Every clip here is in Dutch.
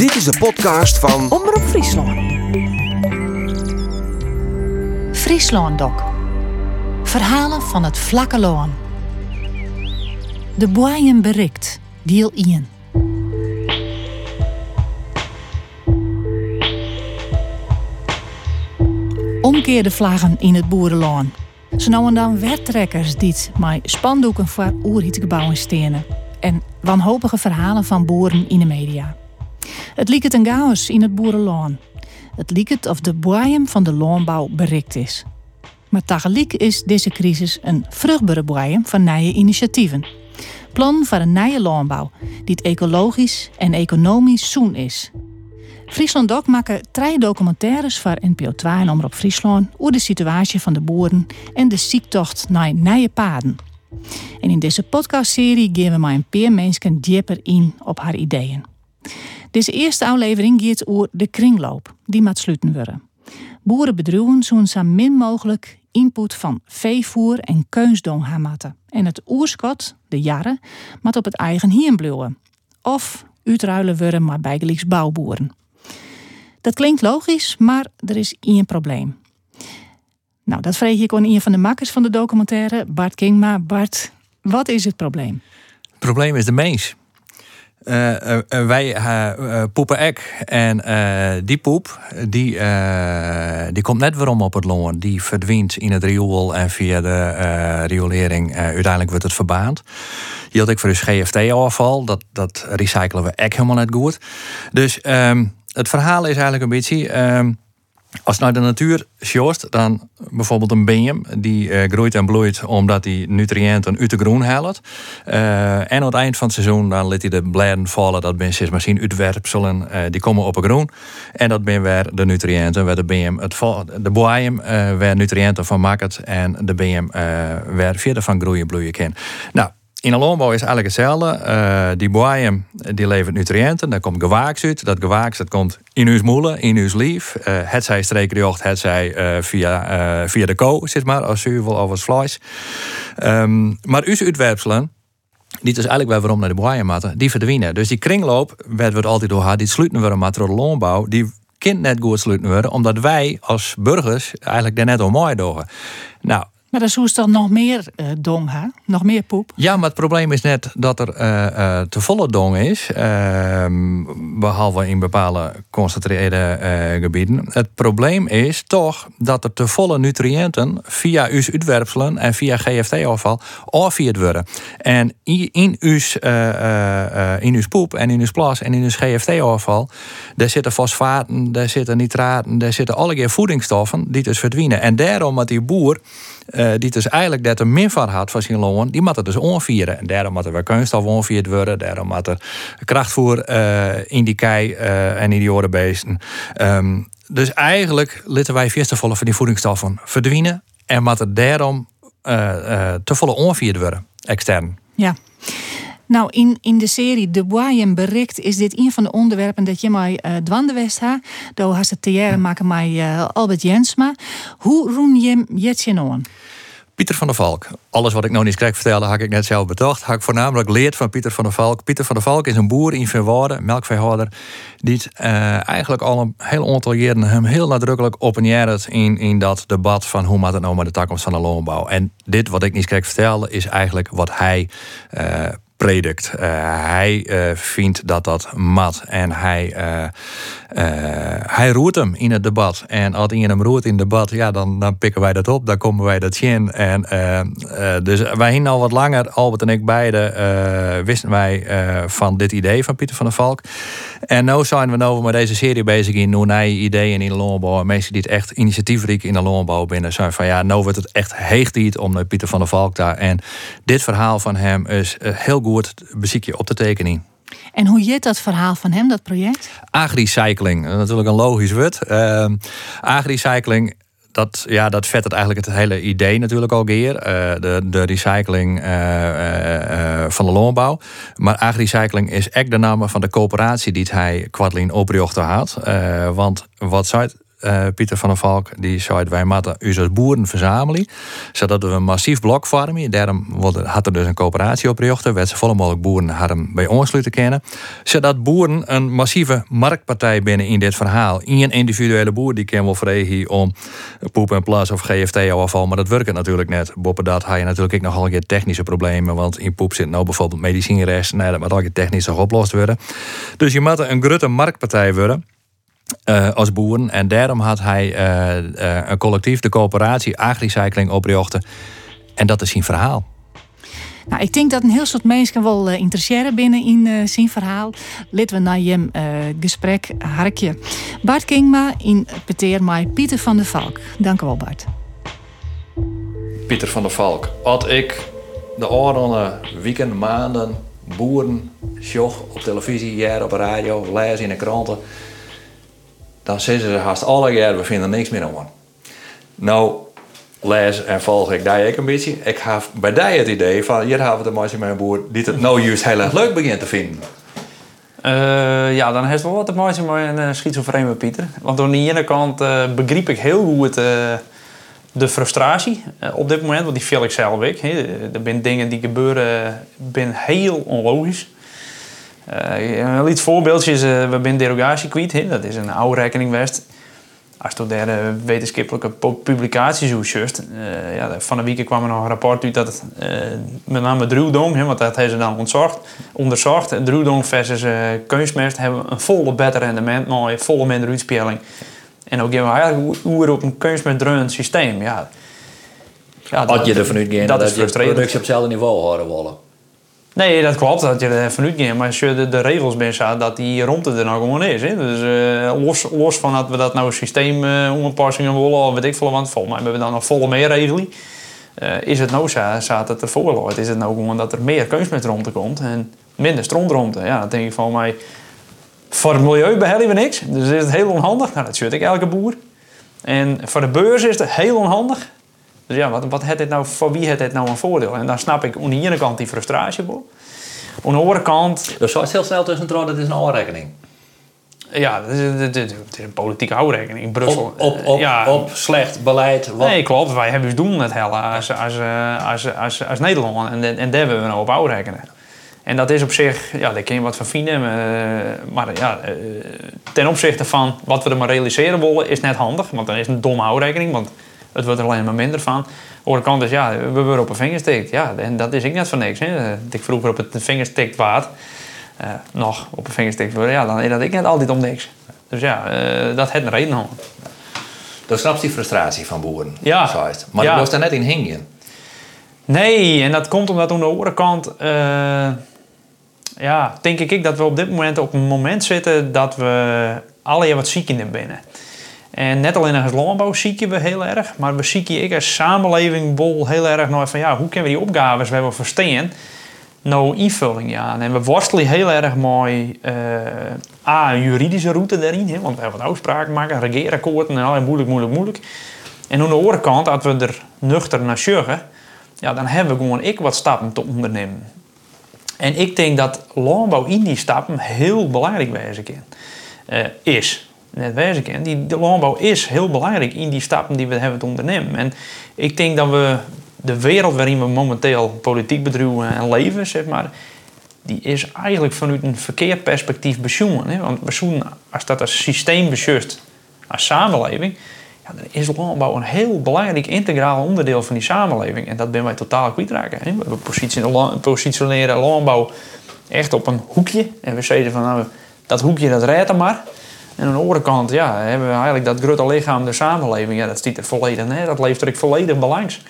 Dit is de podcast van Omroep Friesland. Friesland Doc. Verhalen van het vlakke loon. De boeien berikt, deel 1. Omkeerde vlaggen in het boerenloon. Ze nou en dan wetrekkers die met spandoeken voor oerhiedsgebouwen stenen. En wanhopige verhalen van boeren in de media. Het liek het een chaos in het boerenloon. Het liek het of de boeien van de loonbouw berikt is. Maar tegelijk is deze crisis een vruchtbare boeien van nieuwe initiatieven. Plan voor een nieuwe loonbouw die het ecologisch en economisch zoen is. Friesland Doc maken drie documentaires voor NPO 2 en Omroep Friesland over de situatie van de boeren en de ziektocht naar nieuwe paden. En in deze podcastserie geven we maar een paar mensen dieper in op haar ideeën. Deze eerste aflevering gaat over de kringloop, die moet sluiten worden. Boerenbedrijven zullen zo min mogelijk input van veevoer en keusdong hamatten. En het oerskot, de jarre, moet op het eigen hien blijven. Of uitruilen worden maar bijgelijks bouwboeren. Dat klinkt logisch, maar er is één probleem. Nou, dat vreeg ik aan een van de makkers van de documentaire, Bart Kingma. Bart, wat is het probleem? Het probleem is de mens. Uh, uh, wij uh, poepen ek. En die poep, die, die komt net weer om op het loon. Die verdwijnt in het riool en via de riolering uiteindelijk wordt het verbaand. Had ik voor dus GFT-afval. Dat, dat recyclen we ek helemaal net goed. Dus um, het verhaal is eigenlijk een beetje... Um, als naar de natuur sjoest, dan bijvoorbeeld een beam die uh, groeit en bloeit omdat die nutriënten uit de groen haalt. Uh, en aan het eind van het seizoen dan liet hij de bladen vallen. Dat zeg maar zien uitwerpselen. Uh, die komen op het groen. En dat ben weer de nutriënten waar de beam het de boeien waar nutriënten van maakt en de beam waar verder van groeien bloeien kan. Nou, in een landbouw is eigenlijk hetzelfde. Uh, die boeien die levert nutriënten. Daar komt gewaaks uit. Dat gewaaks dat komt in uw moelen, in uw lief. Uh, het zij streekjocht, het zij uh, via, via de ko, zeg maar, als zuivel of als vlees. Um, maar uw uitwerpselen, die dus eigenlijk bij waarom naar de boeien matten, die verdwijnen. Dus die kringloop, werd we altijd door haar, die sluiten we maar door de landbouw, die kind net goed sluiten worden, omdat wij als burgers eigenlijk daar net om mooi doen. Nou, maar dan is dan nog meer uh, dong, hè? Nog meer poep? Ja, maar het probleem is net dat er uh, uh, te volle dong is. Ehm, behalve in bepaalde concentreerde gebieden. Het probleem is toch dat er te volle nutriënten via uw uitwerpselen en via GFT-afval afvierd worden. En in uw, in uw poep en in uw plas en in uw GFT-afval, daar zitten fosfaten, daar zitten nitraten, daar zitten allerlei voedingsstoffen die dus verdwijnen. En daarom moet die boer uh, die dus eigenlijk dat er min van had van zijn die moet het dus onvieren. En daarom moet er weer kunststof onvierd worden, daarom moet er krachtvoer uh, in die kei uh, en in die orenbeesten. Um, dus eigenlijk litten wij volle van die voedingsstoffen verdwijnen en moet er daarom te volle onvierd worden, extern. Ja. Nou, in, in de serie De Boyen Bericht is dit een van de onderwerpen dat je mij uh, dwande west ha. Daar has het theater maken met uh, Albert Jensma. Hoe roen je je nou? Pieter van der Valk. Alles wat ik nou niet krijg vertellen, had ik net zelf bedacht. Had ik voornamelijk leerd van Pieter van der Valk. Pieter van der Valk is een boer in Verwoorden, melkveehouder. Die uh, eigenlijk al een heel aantal jaren hem heel nadrukkelijk openeert in, in dat debat van hoe moet het nou met de toekomst van de loonbouw. En dit wat ik niet krijg vertellen, is eigenlijk wat hij uh, predikt. Uh, hij uh, vindt dat dat mat en hij, uh, hij roert hem in het debat. En als iemand hem roert in het debat, ja, dan, dan pikken wij dat op, dan komen wij dat zien. En, dus wij hingen al wat langer, Albert en ik beide, wisten wij van dit idee van Pieter van der Valk. En nu zijn we nou met deze serie bezig in hoe ideeën in de loonbouw. Mensen die het echt initiatiefrijk in de loonbouw binnen zijn van ja, nou wordt het echt heegtijd om naar Pieter van der Valk daar. En dit verhaal van hem is heel goed goed je op de tekening. En hoe heet dat verhaal van hem, dat project? Agricycling, natuurlijk een logisch woord. Uh, agricycling dat, ja, dat vet het eigenlijk het hele idee natuurlijk al keer. Uh, de, de recycling uh, van de loonbouw. Maar agricycling is echt de naam van de coöperatie die hij Kwadlin oprichten had. want wat zou uh, Pieter van der Valk, die zei wij moeten als boeren verzamelen, zodat we een massief blok vormen. Daarom had er dus een coöperatie opgericht, werd ze volle mogelijk boeren hadden bij ons kennen. Zodat boeren een massieve marktpartij binnen in dit verhaal. een individuele boer die kan wel vregen om poep en plas of GFT afval, maar dat werkt natuurlijk net. Boppen dat had je natuurlijk ook nogal een keer technische problemen, want in poep zit nou bijvoorbeeld medicijnrest, nee, dat moet ook technisch nog oplost worden. Dus je moet een grote marktpartij worden. Uh, als boeren. En daarom had hij uh, uh, een collectief, de coöperatie Agricycling, opgericht. En dat is zijn verhaal. Nou, ik denk dat een heel soort mensen wel interesseren binnen in zijn verhaal. Laten we naar je gesprek harkje. Bart Kingma in Peteer mij Pieter van der Valk. Dank u wel, Bart. Pieter van der Valk. Had ik de oorlogen, weekend, maanden, boeren, sjoch op televisie, jaar op radio, lezen in de kranten dan zeggen ze haast alle jaar, we vinden niks meer aan. Nou, lees en volg ik daar ook een beetje. Ik heb bij die het idee van, hier hebben we de mooiste mijn boer die het nou juist heel erg leuk begint te vinden. Uh, ja, dan heeft wel wat te mooiste met een uh, schizofrene Pieter. Want aan de ene kant uh, begreep ik heel goed de frustratie op dit moment, want die viel ik zelf ook. Er zijn dingen die gebeuren, ben heel onlogisch. Uh, een liet voorbeeldje is, uh, we zijn derogatie kwijt. Dat is een oude rekening west. Als je daar uh, wetenschappelijke publicaties hoe uh, ja, van de week kwam er nog een rapport uit dat het met name druwdong, want dat hebben ze dan onderzocht. onderzocht. Druwdong versus kunstmest hebben een volle beter rendement, maar volle minder uitspeling. En ook hebben we eigenlijk hoe op een kunstmestdreunend systeem. Ja, ja, dat, je ervan uitgaan dat, dat je productie op hetzelfde niveau houden willen. Nee, dat klopt. Dat je er vanuit gaat. Maar als je de, de regels bent, dat die rond er nou gewoon is. Hè. Dus uh, los, van dat we dat nou systeem uh, willen, of weet ik veel. Want volgens mij hebben we dan nog volle meer regelen. Uh, is het nou zo, staat het ervoor? Is het nou gewoon dat er meer kunstmest rond komt en minder stroom rond? Ja, dan denk ik van mij. Voor het milieu behellen we niks. Dus is het heel onhandig. Nou, dat zit ik elke boer. En voor de beurs is het heel onhandig. Dus ja, wat, wat het nou, voor wie heeft dit nou een voordeel? En dan snap ik aan de ene kant die frustratie. Aan de andere kant... Dus zo is heel snel tussen dat is een afrekening. Ja, het is, het een politieke afrekening in Brussel. Op, op, op, ja. op slecht beleid. Wat... Nee, klopt. Wij hebben doen het helle als, als, als, als, als, Nederland. En, en daar hebben we nou op afrekenen. En dat is op zich, ja, daar kun je wat van vinden. Maar ja, ten opzichte van wat we er maar realiseren willen, is net handig. Want dan is het een domme afrekening. Want het wordt er alleen maar minder van. Aan de kant is, ja, we worden op een vinger stikt. Ja, en dat is ik net van niks. Hè. Ik vroeger op het vingerstikt waard. Uh, nog op een vingerstikt worden. Ja, dan is dat ik net altijd om niks. Dus ja, uh, dat heeft een reden om. Dan snap je die frustratie van boeren. Ja. Maar ja. je was daar net in hingen. Nee, en dat komt omdat aan de andere kant... Uh, ja, denk ik dat we op dit moment op een moment zitten... dat we alle wat ziek in binnen. En net alleen als landbouw zieken we heel erg, maar we zieken ik als samenleving bol heel erg naar van ja, hoe kunnen we die opgaves we hebben verstaan nou invulling ja. En we worstelen heel erg mooi uh, A, een juridische route daarin, hè, want we hebben wat afspraken maken, regeerakkoorden en al moeilijk, moeilijk, moeilijk. En aan de andere kant, als we er nuchter naar zorgen, ja, dan hebben we gewoon ik wat stappen te ondernemen. En ik denk dat landbouw in die stappen heel belangrijk kan. Uh, is net kan. Die, de landbouw is heel belangrijk in die stappen die we hebben te ondernemen. En ik denk dat we de wereld waarin we momenteel politiek bedrijven en leven, zeg maar, die is eigenlijk vanuit een verkeerd perspectief bezoeken. Want bezoeken, als dat als systeem beschust, als samenleving, ja, dan is landbouw een heel belangrijk integraal onderdeel van die samenleving. En dat ben wij totaal kwijtraken. We positioneren landbouw echt op een hoekje. En we zeggen van, nou, dat hoekje dat redt maar. En aan de andere kant ja, hebben we eigenlijk dat grote lichaam de samenleving. Ja, dat er volledig Dat leeft er volledig belangs.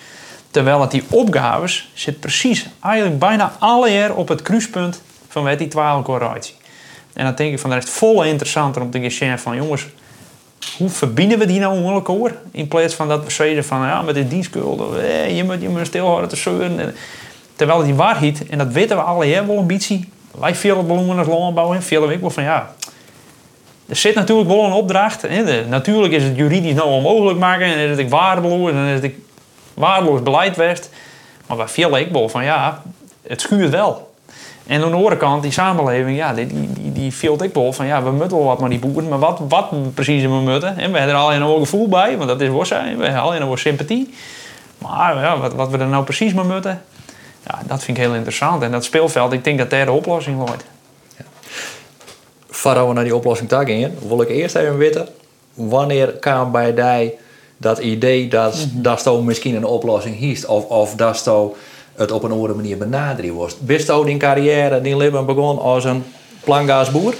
Terwijl het die opgaves zit precies, eigenlijk bijna alle jaar op het kruispunt van wat die correlatie. En dan denk ik van, dat is vol interessanter om te gaan van, jongens, hoe verbinden we die nou onder elkaar? In plaats van dat we zeggen van, ja, met de dienstschulden, eh, je moet je moet stilhouden te zeuren. Terwijl die waarheid, en dat weten we alle jaar wel beetje, wij veel belangen als landbouw en veel ik wel van, ja, er zit natuurlijk wel een opdracht. Hè. natuurlijk is het juridisch nou onmogelijk maken en is het waardeloos en is het waardeloos beleid werd. Maar bij veel ik wel van ja, het schuurt wel. En aan de andere kant, die samenleving, ja, die, die, die viel ik wel van ja, we moeten wel wat maar die boeren, maar wat, wat precies we moeten. En we hebben er nog een gevoel bij, want dat is wat zijn. We hebben alleen nog sympathie. Maar ja, wat, wat we er nou precies mee moeten, ja, dat vind ik heel interessant. En dat speelveld, ik denk dat daar de oplossing wordt. We naar die oplossing daar gingen, wil ik eerst even weten, wanneer kwam bij die dat idee dat, mm dat misschien een oplossing hiest, of, of dat het op een andere manier benaderen was. Bist je in carrière, die leven begon als een plangaasboer?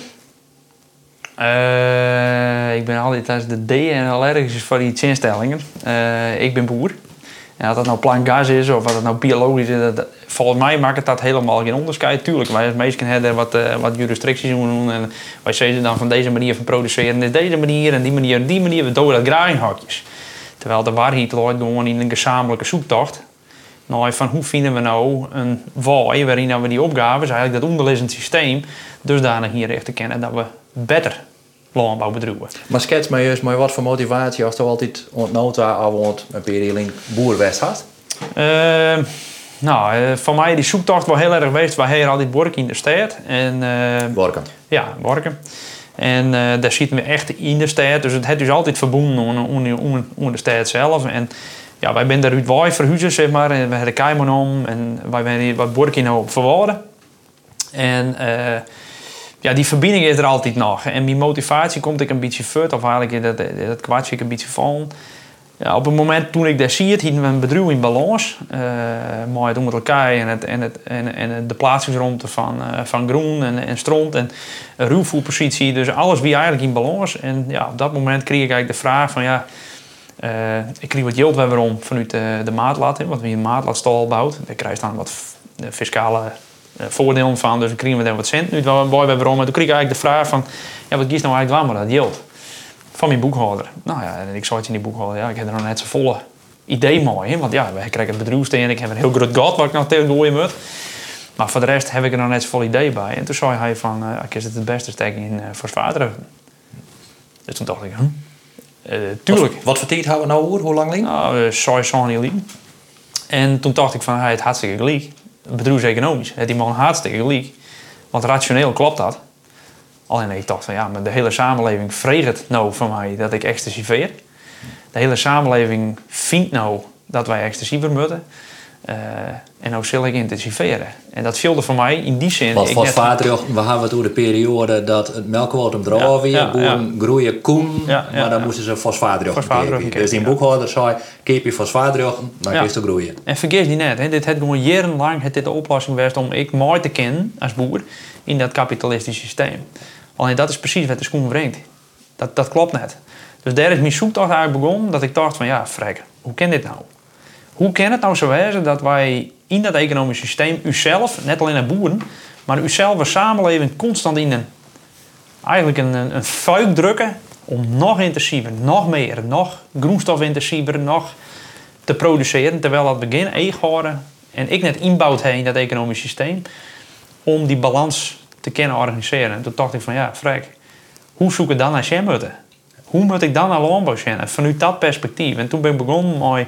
Uh, ik ben altijd als de D en allergisch voor die instellingen. Uh, ik ben boer. En of dat nou plangaas is of wat het nou biologisch is, volgens mij maakt het dat helemaal geen onderscheid. Tuurlijk, wij als mensen hebben wat, uh, wat jurisdicties doen en wij zeggen dan van deze manier van produceren deze manier en die manier en die manier. We doen dat hakjes. Terwijl de waarheid loopt gewoon in een gezamenlijke zoektocht nou, van hoe vinden we nou een waai waarin we die opgaven, eigenlijk dat onderliggend systeem, dusdanig hier te kennen dat we beter landbouw bedrijven. Maar schets mij juist maar wat voor motivatie als je altijd ontnota of een periode boer had? Uh, nou, uh, voor mij die zoektocht wel heel erg geweest. We hebben altijd borken in de stad. En, uh, Ja, Borken. En daar zitten we echt in de stad. Dus het heeft dus altijd verbonden onder de stad zelf. En ja, wij zijn daar uit wij verhuizen, zeg maar. En we hebben Keimon om en wij zijn wat nou op verwaarden. En uh, ja, die verbinding is er altijd nog. En die motivatie komt ik een beetje voort, of eigenlijk dat, dat kwartje ik een beetje van. Ja, op het moment toen ik daar zie het, hadden we in balans. Uh, mooi doen met elkaar en, het, en, het, en, en de plaatsingsruimte van, uh, van groen en, en stront en ruwvoerpositie. Dus alles wie eigenlijk in balans. En ja, op dat moment kreeg ik eigenlijk de vraag van ja uh, ik kreeg wat geld waarom vanuit de, de maatlaat. want wie een maatlatstal bouwt, daar krijg je dan wat fiscale voordelen van. Dus dan kregen we daar wat cent nu wat we waarom. En toen kreeg ik eigenlijk de vraag van, ja, wat kies nou eigenlijk waar dat geld? Van mijn boekhouder. Nou ja, en ik zei het in die boekhouder, ja, ik heb er nog net zo volle idee mooi. Want ja, wij krijgen het bedrijfsteen en ik heb een heel groot gat wat ik nog tegen gooien moet. Maar voor de rest heb ik er nog net zo vol idee bij. En toen zei hij van, uh, ik is het het beste steek in uh, voor Dus toen dacht ik, hm? Uh, tuurlijk. Wat, wat voor tijd houden we nou hoor? Hoe lang lang? Nou, uh, jaar En toen dacht ik van, hij het hartstikke gelijk. Bedrijfseconomisch. Het die man hartstikke gelijk. Want rationeel klopt dat. Alleen ik dacht van, ja, maar de hele samenleving vreegt het nou van mij dat ik extensiveer. De hele samenleving vindt nou dat wij extensiever moeten. Uh, en nou zal ik intensiveren. En dat viel voor mij in die zin... Want fosfaat, we hebben het over de periode dat het melkwotum droog weer, ja, boeren groeien koen, maar dan moesten ze fosfaatdrog geven. Dus die boekhouder zei, keep je fosfaatdrog, dan kun je groeien. En vergeet niet net, hè, dit heeft gewoon jarenlang het dit de oplossing geweest om ik mooi te kennen als boer in dat kapitalistische systeem. Alleen dat is precies wat de schoen brengt. Dat, dat klopt net. Dus daar is mijn zoektocht eigenlijk begonnen, dat ik dacht van ja, frek, hoe kan dit nou? Hoe kan het nou zo wezen dat wij in dat economisch systeem uzelf, net alleen de boeren, maar uzelf een samenleving constant in een, eigenlijk een, een, fuik drukken om nog intensiever, nog meer, nog groenstofintensiever, nog te produceren. Terwijl dat begin eeghouden en ik net inbouwd heen dat economisch systeem om die balans te kunnen organiseren. En toen dacht ik van ja, vrek, hoe zoek ik dan naar Sjemmutten? Hoe moet ik dan naar landbouw zijn? Vanuit dat perspectief. En toen ben ik begonnen met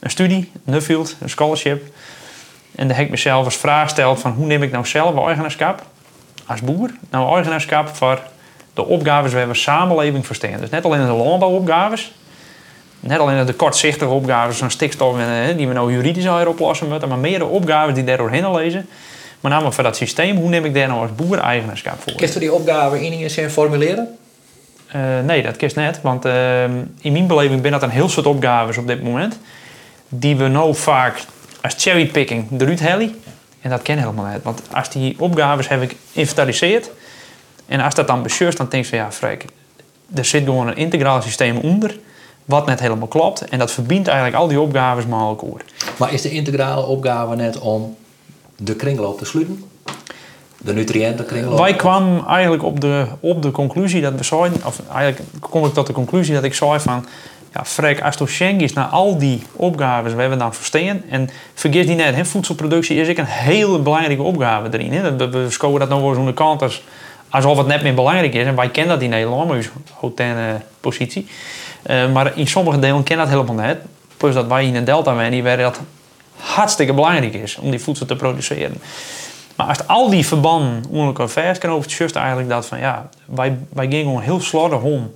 een studie, Nuffield, een scholarship. En dan heb ik mezelf als vraag gesteld van hoe neem ik nou zelf eigenaarschap als boer, nou eigenaarschap voor de opgaves waar we samenleving verstaan. Dus net alleen de landbouwopgaves, net alleen de kortzichtige opgaves van stikstof en, die we nou juridisch al oplossen moeten, maar meer de opgaven die daar doorheen lezen. Maar namelijk voor dat systeem, hoe neem ik daar nou als boer eigenaarschap voor? Kun je die opgave in je zin formuleren? Uh, nee, dat kist net. Want uh, in mijn beleving ben dat een heel soort opgaves op dit moment die we nou vaak als cherrypicking eruit halen. En dat ken helemaal niet. Want als die opgaves heb ik inventariseerd. En als dat dan bestuurt, dan denk je van ja, Freek, er zit gewoon een integraal systeem onder. Wat net helemaal klopt. En dat verbindt eigenlijk al die opgaves met elkaar. Maar is de integrale opgave net om de kringloop te sluiten? De nutriëntenkringloop? Wij kwamen eigenlijk op de, op de conclusie dat we zeiden, of eigenlijk kom ik tot de conclusie dat ik zei van ja, Frek, als je is naar al die opgaves we hebben dan verstaan. En vergeet niet net, voedselproductie is ook een hele belangrijke opgave erin. Hè. We, we scoren dat nou wel eens aan de kant als, alsof het net meer belangrijk is. En wij kennen dat in Nederland, maar hotel positie. Uh, maar in sommige delen kennen dat helemaal net. Plus dat wij in een delta wonen, waar dat hartstikke belangrijk is om die voedsel te produceren. Maar als al die verbanden onder elkaar vast kan over eigenlijk dat van ja, wij, wij gingen gewoon heel slordig om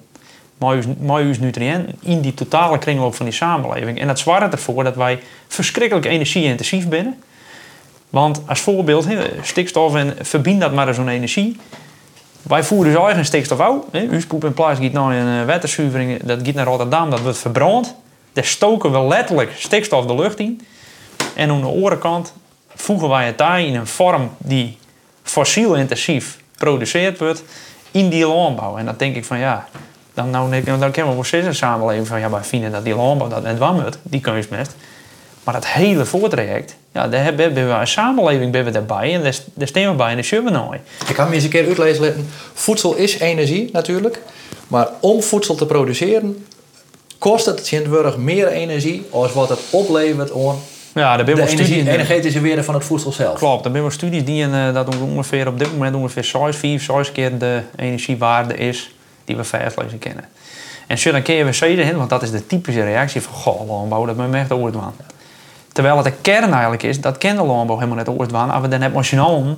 nutriënten in die totale kringloop van die samenleving. En dat zwaart ervoor dat wij verschrikkelijk energie-intensief binnen. Want als voorbeeld, stikstof en verbind dat maar zo'n energie. Wij voeren dus eigen stikstof uit. Uw poep en plaats gaat naar een waterzuivering, dat gaat naar Rotterdam, dat wordt verbrand. Daar stoken we letterlijk stikstof de lucht in. En aan de andere kant voegen wij het daar in een vorm die fossiel intensief produceerd wordt in die landbouw. En dan denk ik van ja, dan, nou, dan kennen we wel steeds een samenleving van ja, wij vinden dat die landbouw dat net moet, die kunstmest. Maar dat hele voortraject, ja, daar hebben we een samenleving bij we daarbij en daar, staan we bij en daar zullen we nooit. Ik kan me eens een keer uitlezen. Voedsel is energie natuurlijk, maar om voedsel te produceren kost het tegenwoordig meer energie als wat het oplevert om ja, daar ben de energie, energetische waarde van het voedsel zelf. Klopt, er zijn wel studies die uh, dat ongeveer op dit moment ongeveer 6, 4, 6 keer de energiewaarde is die we vastlezen kennen. En zo dan je weer zeggen, want dat is de typische reactie van goh, landbouw, dat moet echt ooit waan. Terwijl het de kern eigenlijk is, dat kent de landbouw helemaal net ooit waan, maar we dan emotioneel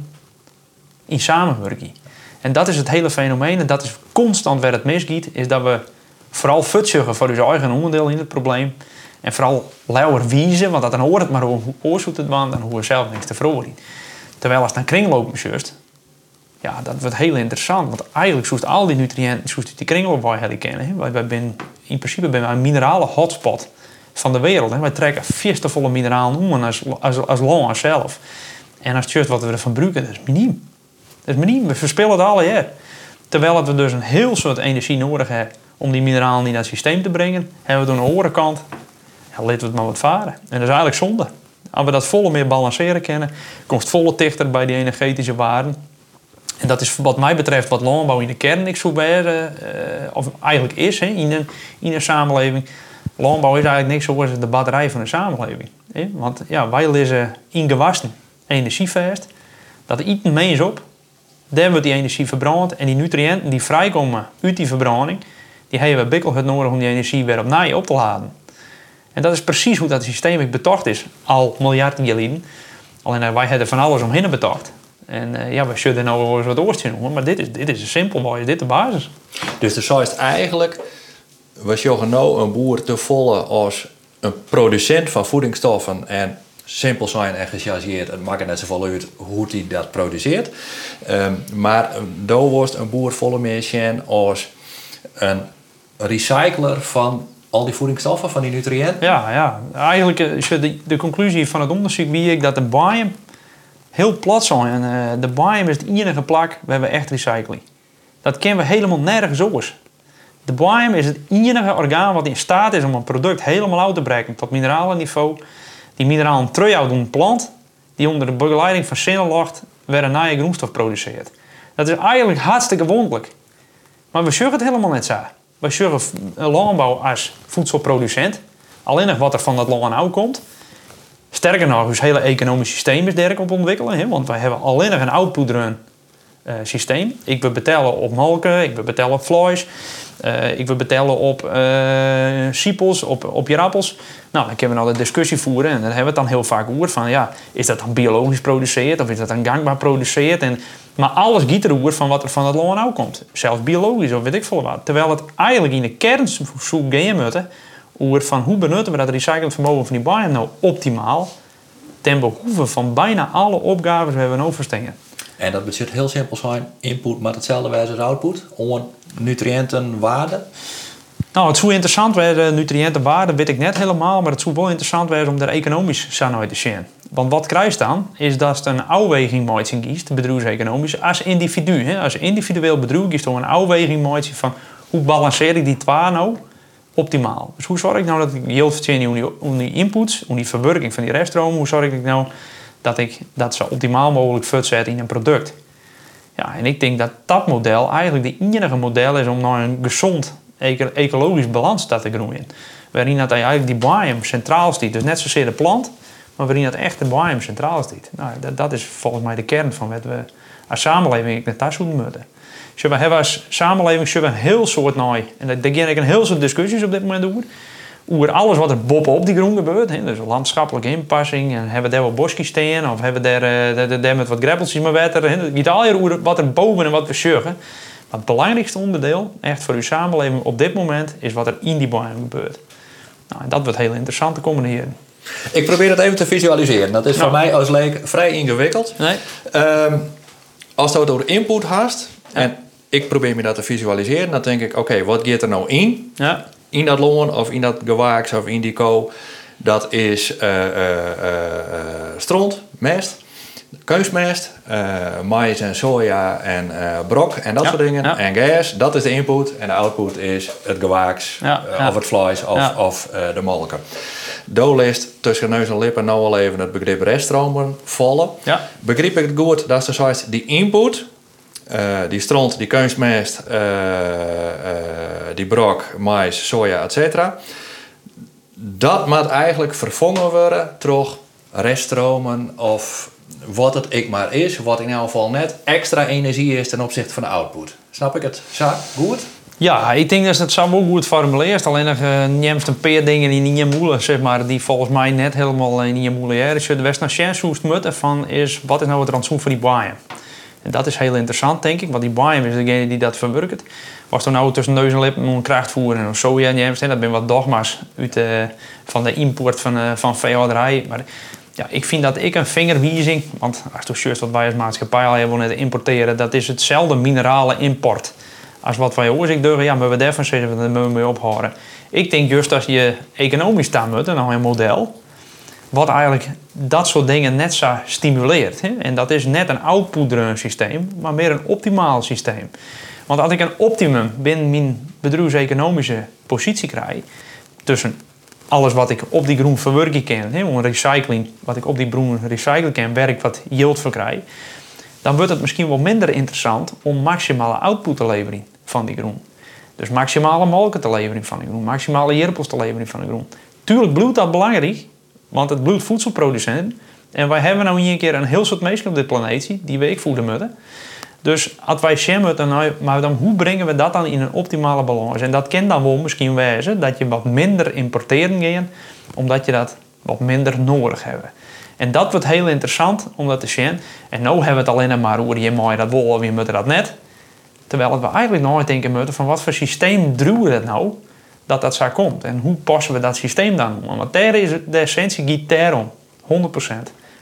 in samenwerking. En dat is het hele fenomeen, en dat is constant waar het misgiet, is dat we vooral futsugen voor onze eigen onderdeel in het probleem. En vooral lauwer wiezen, want dat dan hoort het maar hoe oorzoet het en hoe we zelf niks te verhoren. Terwijl als het dan kringlopen just, ja, dat wordt heel interessant. Want eigenlijk zoest al die nutriënten, zoest die waar jullie kennen. Wij, wij zijn, in principe ben wij een minerale hotspot van de wereld. Hè. Wij trekken volle mineralen om als, als, als zelf. En als het wat we ervan gebruiken, dat is miniem. Dat is miniem. We verspillen het alle jaar. Terwijl we dus een heel soort energie nodig hebben om die mineralen in dat systeem te brengen, hebben we aan de andere kant, ja, we het maar wat varen. En dat is eigenlijk zonde. Als we dat volle meer balanceren kennen, komt het volle dichter bij die energetische waarden. En dat is wat mij betreft wat landbouw in de kern niks zo bij, uh, of eigenlijk is hè, in, een, in een samenleving. Landbouw is eigenlijk niks zoals de batterij van een samenleving. Hè? Want ja, wij lezen in gewassen energievast. Dat eet een mens op. Daar wordt die energie verbrand. En die nutriënten die vrijkomen uit die verbranding, die hebben we bikkelhut nodig om die energie weer opnieuw op te laden. En dat is precies hoe dat systeem betocht is, al miljarden geleden. Alleen wij hebben van alles omheen betocht. En uh, ja, we zullen nou wel eens wat oortje noemen, maar dit is, dit is simpel, is dit de basis. Dus de zo is eigenlijk, was je nou een boer te volle als een producent van voedingsstoffen en simpel zijn en gechargeerd. Het maakt net zoveel uit hoe hij dat produceert. Um, maar daar was een boer volle meer als een recycler van al die voedingsstoffen, van die nutriënten. Ja, ja. eigenlijk is eh, de, de conclusie van het onderzoek wie ik dat de biome heel plat. En uh, de biome is het enige plak waar we echt recyclen. Dat kennen we helemaal nergens anders. De biome is het enige orgaan wat in staat is om een product helemaal uit te brengen tot mineralenniveau. Die mineralen terug doen plant die onder de begeleiding van zinnenlacht weer een nieuwe groenstof produceert. Dat is eigenlijk hartstikke wonderlijk. Maar we zorgen het helemaal net zo. We zorgen landbouw als voedselproducent. Alleen nog wat er van dat land komt. Sterker nog, ons hele economisch systeem is derk op ontwikkelen. Hè? Want wij hebben alleen nog een output run uh, systeem. Ik wil betalen op molken, ik wil betalen op vlees, uh, ik wil betalen op uh, siepels, op, op je appels. Nou, dan kunnen we nou de discussie voeren en dan hebben we het dan heel vaak over van ja, is dat dan biologisch geproduceerd of is dat dan gangbaar geproduceerd? En, maar alles giet er van wat er van het land nou komt. Zelfs biologisch of weet ik veel wat. Terwijl het eigenlijk in de kern zoek gaan moeten over van hoe benutten we dat recyclend vermogen van die biome nou optimaal ten behoeve van bijna alle opgaven we hebben overstingen. En dat betekent heel simpel zijn, input met hetzelfde wijze als output, om nutriëntenwaarde. Nou, het zou interessant zijn, nutriëntenwaarde weet ik net helemaal, maar het zou wel interessant zijn om daar economisch samen te zien. Want wat krijg je dan, is dat je een afweging in kiest, bedrijfseconomisch, als individu. Hè? Als individueel bedrijf kiest om een afweging maakt van hoe balanceer ik die twee nou optimaal. Dus hoe zorg ik nou dat ik yield verdiene om die inputs, om die verwerking van die reststroom, hoe zorg ik nou dat ik dat zo optimaal mogelijk verzet in een product. Ja, en ik denk dat dat model eigenlijk de enige model is om naar een gezond ecologisch balans te groeien. Waarin dat eigenlijk die biome centraal staat. Dus net zozeer de plant, maar waarin dat echt de biome centraal staat. Nou, dat, dat is volgens mij de kern van wat we als samenleving naar thuis moeten. We hebben als samenleving we een heel soort nou, en daar denk ik een heel soort discussies op dit moment over, over alles wat er bovenop die groen gebeurt. Hè? Dus landschappelijke inpassing. En hebben we daar wat bosjes staan? Of hebben we daar, eh, daar, daar- daar met wat greppeltjes hè? Het gaat al over wat er boven en wat we zorgen. Maar het belangrijkste onderdeel, echt voor uw samenleving op dit moment, is wat er in die bomen gebeurt. Nou, en dat wordt heel interessant te combineren. Ik probeer het even te visualiseren. Dat is voor Nou. mij als leek vrij ingewikkeld. Nee? Ehm, als het over input haast en ik probeer me dat te visualiseren, dan denk ik: oké, wat gaat er nou in? Ja. In dat loon of in dat gewaaks of in die ko. Dat is eh, stront, mest, kunstmest, eh maïs en soja en brok en dat Ja, soort dingen. ja. En gas, dat is de input. En de output is het gewaaks of het vlees of, of de molken. Dolist tussen neus en lippen nou al even het begrip reststromen vallen. Ja. Begreep ik het goed dat ze zoals die input, eh, die stront, die kunstmest, eh, eh, die brok, mais, soja, etc. Dat moet eigenlijk vervangen worden door reststromen of wat het ik maar is, wat in elk geval net extra energie is ten opzichte van de output. Snap ik het? Zo, goed? Ja, ik denk dat ze het zo ook goed formuleert. Alleen nog neemt een paar dingen die niet moeilijk, zeg maar, die volgens mij net helemaal niet moeilijk is. De West naar Sjenshoest mutten van is, wat is nou het rantsoen voor die baaien? En dat is heel interessant, denk ik, want die baaien is degene die dat verwerkt. Was er nou tussen neus en lippen een krachtvoer en soja neemt, dat zijn wat dogma's uit, uh, van de import van, uh, van veehouderij. Maar ja, ik vind dat ik een vingerwijzing, want als je wat wij als maatschappij al hebben net importeren, dat is hetzelfde minerale import als wat wij oorzaak durven, ja, maar we daarvan zeggen we, mee ophouden. Ik denk juist als je economisch staan moet, nou een model, wat eigenlijk dat soort dingen net zo stimuleert. Hè? En dat is net een output systeem, maar meer een optimaal systeem. Want als ik een optimum binnen mijn bedrijfseconomische positie krijg, tussen alles wat ik op die groen verwerken kan, hè, om recycling, wat ik op die groen recyclen kan, werk wat yield verkrijg, dan wordt het misschien wel minder interessant om maximale output te leveren van die groen. Dus maximale molken te leveren van die groen, maximale jerpels te leveren van de groen. Tuurlijk bloedt dat belangrijk, want het bloedt voedselproducenten. En wij hebben nou hier een keer een heel soort mensen op dit planeet die we ik voeden moeten. Dus als wij zien moeten, nou, maar dan hoe brengen we dat dan in een optimale balans? En dat kan dan wel misschien wijzen dat je wat minder importeren gaat, omdat je dat wat minder nodig hebt. En dat wordt heel interessant om dat te zien. En nu hebben we het alleen maar over je mooi dat wil of je moet dat net. Terwijl we eigenlijk nooit denken moeten van wat voor systeem druwen we dat nou dat dat zo komt. En hoe passen we dat systeem dan om? Want daar is de essentie gaat daarom. 100%.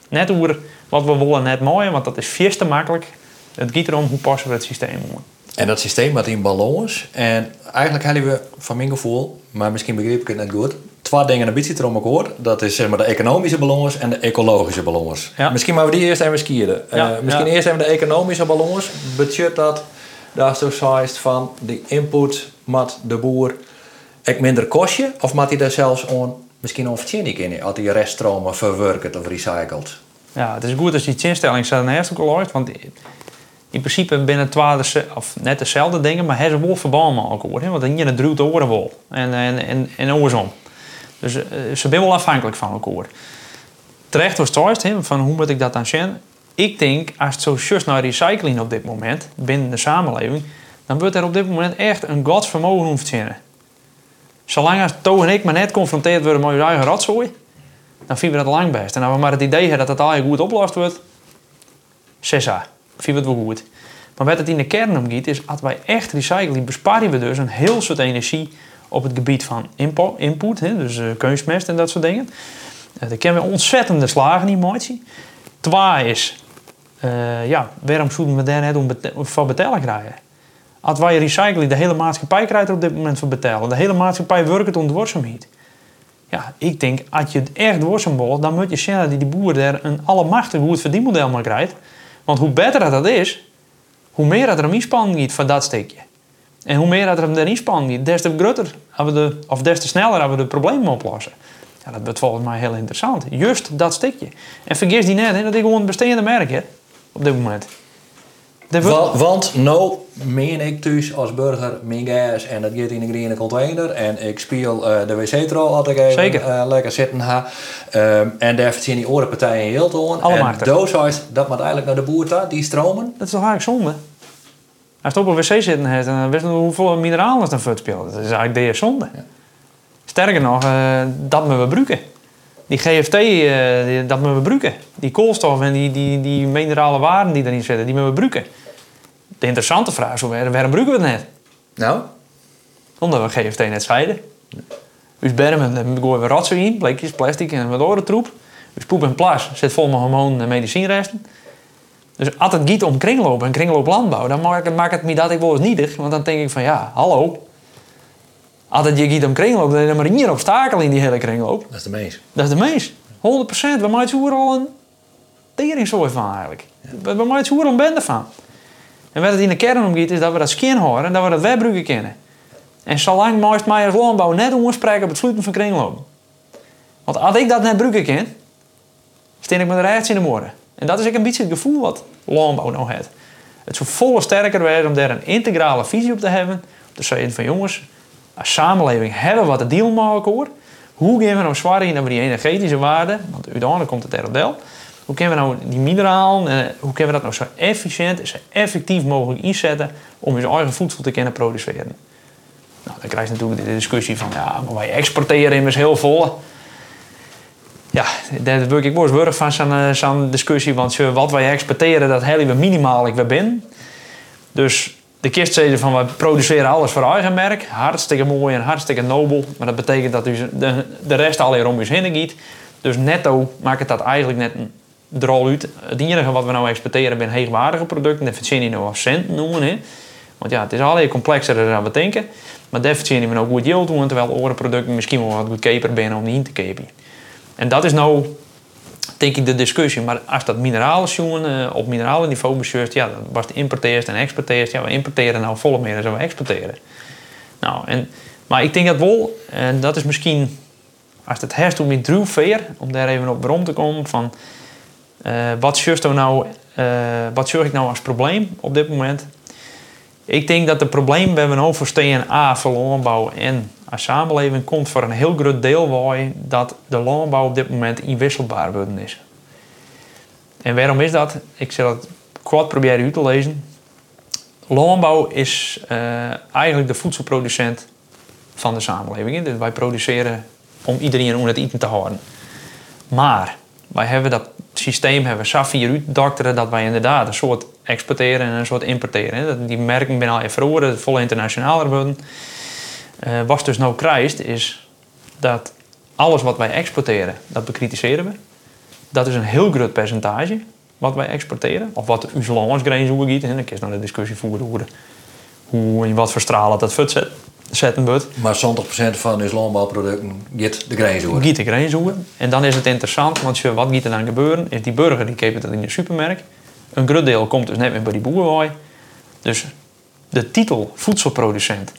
Net over wat we willen net mooi, want dat is veel te makkelijk. Het gaat erom hoe passen we het systeem om. En dat systeem wat in balans. En eigenlijk hadden we van mijn gevoel, maar misschien begreep ik het net goed, twee dingen een beetje erom akkoord. Dat is zeg maar de economische balans en de ecologische balans. Ja. Misschien maar we die eerst even skieren. Ja, Uh, misschien ja. eerst even de economische balans. Budget dat, daar zegt van de input met de boer ik minder kostje of maakt hij daar zelfs on, misschien onvertjinnig in als hij reststromen verwerkt of recycelt? Ja, het is goed als die instelling staat naast elkaar loopt, want in principe binnen de- of net dezelfde dingen, maar hebben ze wel verband met elkaar. Hè? Want je drukt oren wel. En, en, en, en. Dus eh, ze zijn wel afhankelijk van elkaar. Terecht was het hè, van hoe moet ik dat dan zien? Ik denk, als het zo just naar recycling op dit moment, binnen de samenleving, dan wordt er op dit moment echt een godsvermogen om te zien. Zolang als Toon en ik maar net confronteerd worden met je eigen rotzooi, dan vinden we dat lang best. En als we maar het idee hebben dat het al goed opgelost wordt, sessa, vinden we het wel goed. Maar wat het in de kern om gaat, is als wij echt recyclen, besparen we dus een heel soort energie op het gebied van input, hè, dus eh, kunstmest en dat soort dingen. Uh, daar kennen we ontzettende slagen in motie. Twee is, eh, ja, waarom zouden we daar net om bete- voor betalen krijgen? Als wij recyclen, de hele maatschappij krijgt er op dit moment voor betalen. De hele maatschappij werkt om dwarsomheid. Ja, ik denk, als je het echt dwarsom wil, dan moet je zien dat die boer daar een allemachtig goed verdienmodel maar krijgt. Want hoe beter dat, is, hoe meer dat er een inspanning giet voor dat stukje. En hoe meer dat er een inspanning giet, des te groter, we de, of des te sneller als we de problemen oplossen. Ja, dat wordt volgens mij heel interessant. Juist dat stukje. En vergis die net, hè, dat ik gewoon een bestaande merk heb, op dit moment. Wa- Want nou meen ik thuis als burger mijn gas en dat gaat in een groene container en ik speel eh, de wc-trol ik even Zeker. eh, lekker zitten ha. Ehm, en daar zien die oren partijen heel toon. En dooshuis, dat moet eigenlijk naar de boer toe, die stromen. Dat is toch eigenlijk zonde? Als je op een wc zitten hebt en dan weet je hoeveel mineralen het dan voor speelt. Dat is eigenlijk de zonde. Sterker nog, uh, dat we gebruiken. Die GFT, uh, die, dat we gebruiken. Die koolstof en die, die, die minerale waarden die erin zitten, die we gebruiken. De interessante vraag is, waarom gebruiken we het net? Nou? Omdat we GFT net scheiden. Dus bermen, daar gooien we rotsen in, blikjes, plastic en wat andere troep. Dus poep en plas zit vol met hormoon en medicijnresten. Dus als het giet om kringloop en kringlooplandbouw, dan maakt het, het me dat ik wel eens nietig. Want dan denk ik van ja, hallo. Als het je giet om kringloop, dan is er maar hier obstakel in die hele kringloop. Dat is de meest. Dat is de meest. 100%. We maken er al een teringzooi van eigenlijk. Ja. We maken er al een bende van. En wat het in de kern om gaat, is dat we dat skin horen en dat we dat webbruggen kennen. En zolang meest mij als landbouw net spreken op het sluiten van kringloop. Want als ik dat net bruggen ken, steen ik me de rechts in de morgen. En dat is ook een beetje het gevoel wat landbouw nou heeft. Het zou volle sterker zijn om daar een integrale visie op te hebben. Om te zeggen van jongens, als samenleving hebben wat de deal maken hoor. Hoe gaan we nou zwaar in over die energetische waarden? Want uiteindelijk komt het er deel. Hoe kunnen we nou die mineralen, eh, hoe kunnen we dat nou zo efficiënt en zo effectief mogelijk inzetten om je eigen voedsel te kunnen produceren? Nou, dan krijg je natuurlijk de discussie van, ja, maar wij exporteren immers heel vol. Ja, daar word ik wel eens van zo'n eh, discussie, want wat wij exporteren, dat hebben we minimaal ik weer binnen. Dus de kist van, we produceren alles voor eigen merk. Hartstikke mooi en hartstikke nobel. Maar dat betekent dat dus de, de rest alleen om je heen gaat. Dus netto maakt het dat eigenlijk net een drol uit. Het enige wat we nou exporteren zijn hoogwaardige producten. Dat vind je nou als cent noemen. Hè. Want ja, het is alleen complexer dan we denken. Maar daar verdienen we nou goed yield doen, terwijl andere producten misschien wel wat goedkoper zijn om die in te kopen. En dat is nou, denk ik, de discussie. Maar als dat mineralen uh, op mineralen niveau bestuurt, ja, dan was het importeert en exporteert. Ja, we importeren nou volop meer dan we exporteren. Nou, en, maar ik denk dat wel, en dat is misschien, als het herst om in druwveer, om daar even op rond te komen, van uh, wat zorgt nou, uh, wat zorg ik nou als probleem op dit moment? Ik denk dat het probleem bij een oversteen A voor landbouw en als samenleving komt voor een heel groot deel waar dat de landbouw op dit moment inwisselbaar worden is. En waarom is dat? Ik zal het kort proberen u te lezen. Landbouw is uh, eigenlijk de voedselproducent van de samenleving. Dus wij produceren om iedereen om het eten te houden. Maar wij hebben dat systeem hebben vier dokteren dat wij inderdaad een soort exporteren en een soort importeren. Die merken ben al even vroeger, vol internationaler worden. Uh, wat dus nou krijgt, is dat alles wat wij exporteren, dat bekritiseren we. Dat is een heel groot percentage wat wij exporteren. Of wat onze landsgrenzen hoe gaat. En dan kun je nou de discussie voeren hoe, hoe en wat voor stralen dat vet zetten wordt. Maar 70% van uw landbouwproducten gaat de grens over. Gaat de grens over. En dan is het interessant, want wat gaat er dan gebeuren? Is die burger die koopt het in de supermarkt. Een groot deel komt dus net meer bij die boeren. Dus de titel voedselproducent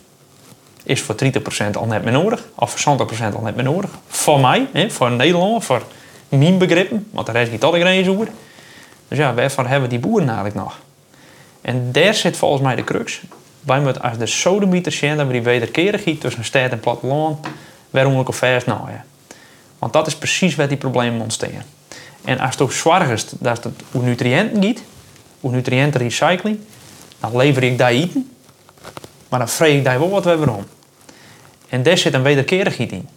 is voor 30% al net meer nodig. Of voor 60% al net meer nodig. Voor mij, hè, voor Nederland, voor mijn begrippen. Want de rest niet alle grens over. Dus ja, waarvan hebben die boeren eigenlijk nog? En daar zit volgens mij de crux. Wij moeten als de sodemieter zien dat we die wederkerigheid tussen stad en platteland waarom ook vers ja. Want dat is precies waar die problemen ontstaan. En als het ook is dat het hoe nutriënten gaat, hoe nutriëntenrecycling, dan lever ik daar eten, maar dan vreeg ik daar wel wat we hebben om. En daar zit een wederkerigheid in.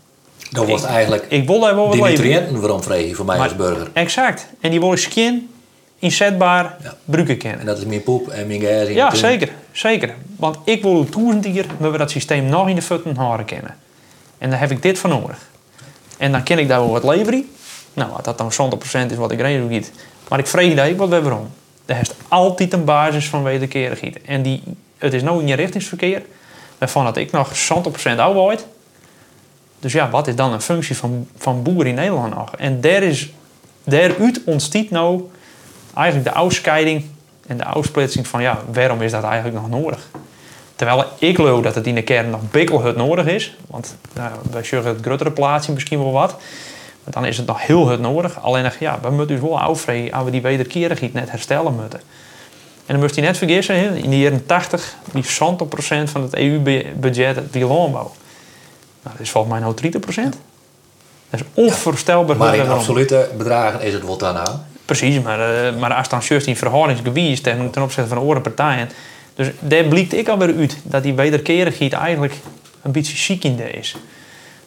Dat wordt eigenlijk ik wil daar wel die nutriënten waarom vreeg je voor mij als burger. Exact. En die wil ik skin inzetbaar ja. gebruiken kennen. En dat is meer poep en meer gas. Ja, zeker. Zeker. Want ik wil duizend keer we dat systeem nog in de voeten horen kennen. En daar heb ik dit voor nodig. En dan ken ik daar wel wat leveren. Nou, wat dat dan 100% is wat ik reden niet. Maar ik vrees dat ik wat we waarom. Er is altijd een basis van wederkerigheid. En die, het is nou in je richtingsverkeer. Waarvan dat ik nog 100% oud. Dus ja, wat is dan een functie van, van boeren in Nederland nog? En daar is, daaruit ontstiet nou eigenlijk de uitscheiding en de uitsplitsing van ja, waarom is dat eigenlijk nog nodig? Terwijl ik geloof dat het in de kern nog bikkelhut nodig is. Want nou, wij het grotere plaatsje misschien wel wat. Maar dan is het nog heel hut nodig. Alleen ja, we moeten dus wel afvreden als we die wederkerigheid net herstellen moeten. En dan moet je net vergissen, in de jaren 80, die 70% van het EU-budget die landbouw. Nou, dat is volgens mij nou 30%. Dat is onvoorstelbaar. Ja, maar in absolute bedragen is het wat nou? Precies, maar, uh, maar als dan in verhoudingsgebied ten, ten opzichte van andere partijen. Dus daar blijkt ik alweer uit dat die wederkerigheid eigenlijk een beetje ziek in is.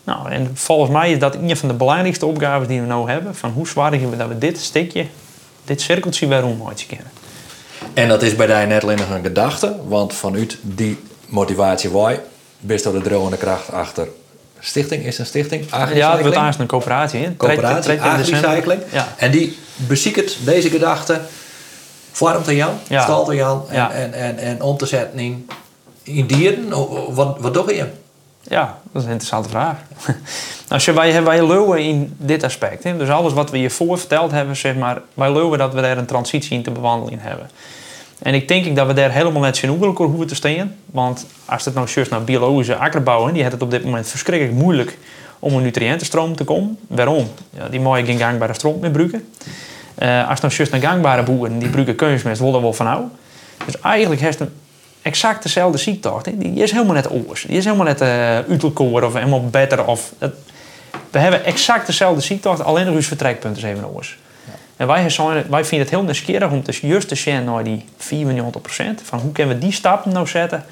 Nou, en volgens mij is dat een van de belangrijkste opgaven die we nu hebben. Van hoe zorgen we dat we dit stukje, dit cirkeltje weer omhoog kennen. En dat is bij net alleen nog een gedachte, want vanuit die motivatie wij best de drone kracht achter stichting is een stichting. Ja, het wordt een coöperatie. Coöperatie, agricycling. Ja. En die beziekert deze gedachte vormt aan Jan, Ja. stalt aan Jan en, Ja. en, en, en om te zetten in, in dieren. Wat, wat doe je? Ja, dat is een interessante vraag. nou, zeg, wij, wij leeuwen in dit aspect. Hè? Dus alles wat we hiervoor verteld hebben, zeg maar, wij leeuwen dat we daar een transitie in te bewandelen in hebben. En ik denk dat we daar helemaal net zijn oegelijk hoeven te staan. Want als het nou juist naar biologische akkerbouw, hè, die heeft het op dit moment verschrikkelijk moeilijk om een nutriëntenstroom te komen. Waarom? Ja, die mooie geen gangbare stroom meer gebruiken. Eh, als het nou juist naar gangbare boeren, die gebruiken kunstmest, willen wel van nou. Dus eigenlijk heeft een exact dezelfde ziektocht. Die is helemaal net oors. Die is helemaal net uh, of helemaal beter. Of, het- we hebben exact dezelfde ziektocht, alleen nog ons vertrekpunt is even oors. En wij, zijn, wij vinden het heel nieuwsgierig om dus juist te zien naar die 94%. Van hoe kunnen we die stappen nou zetten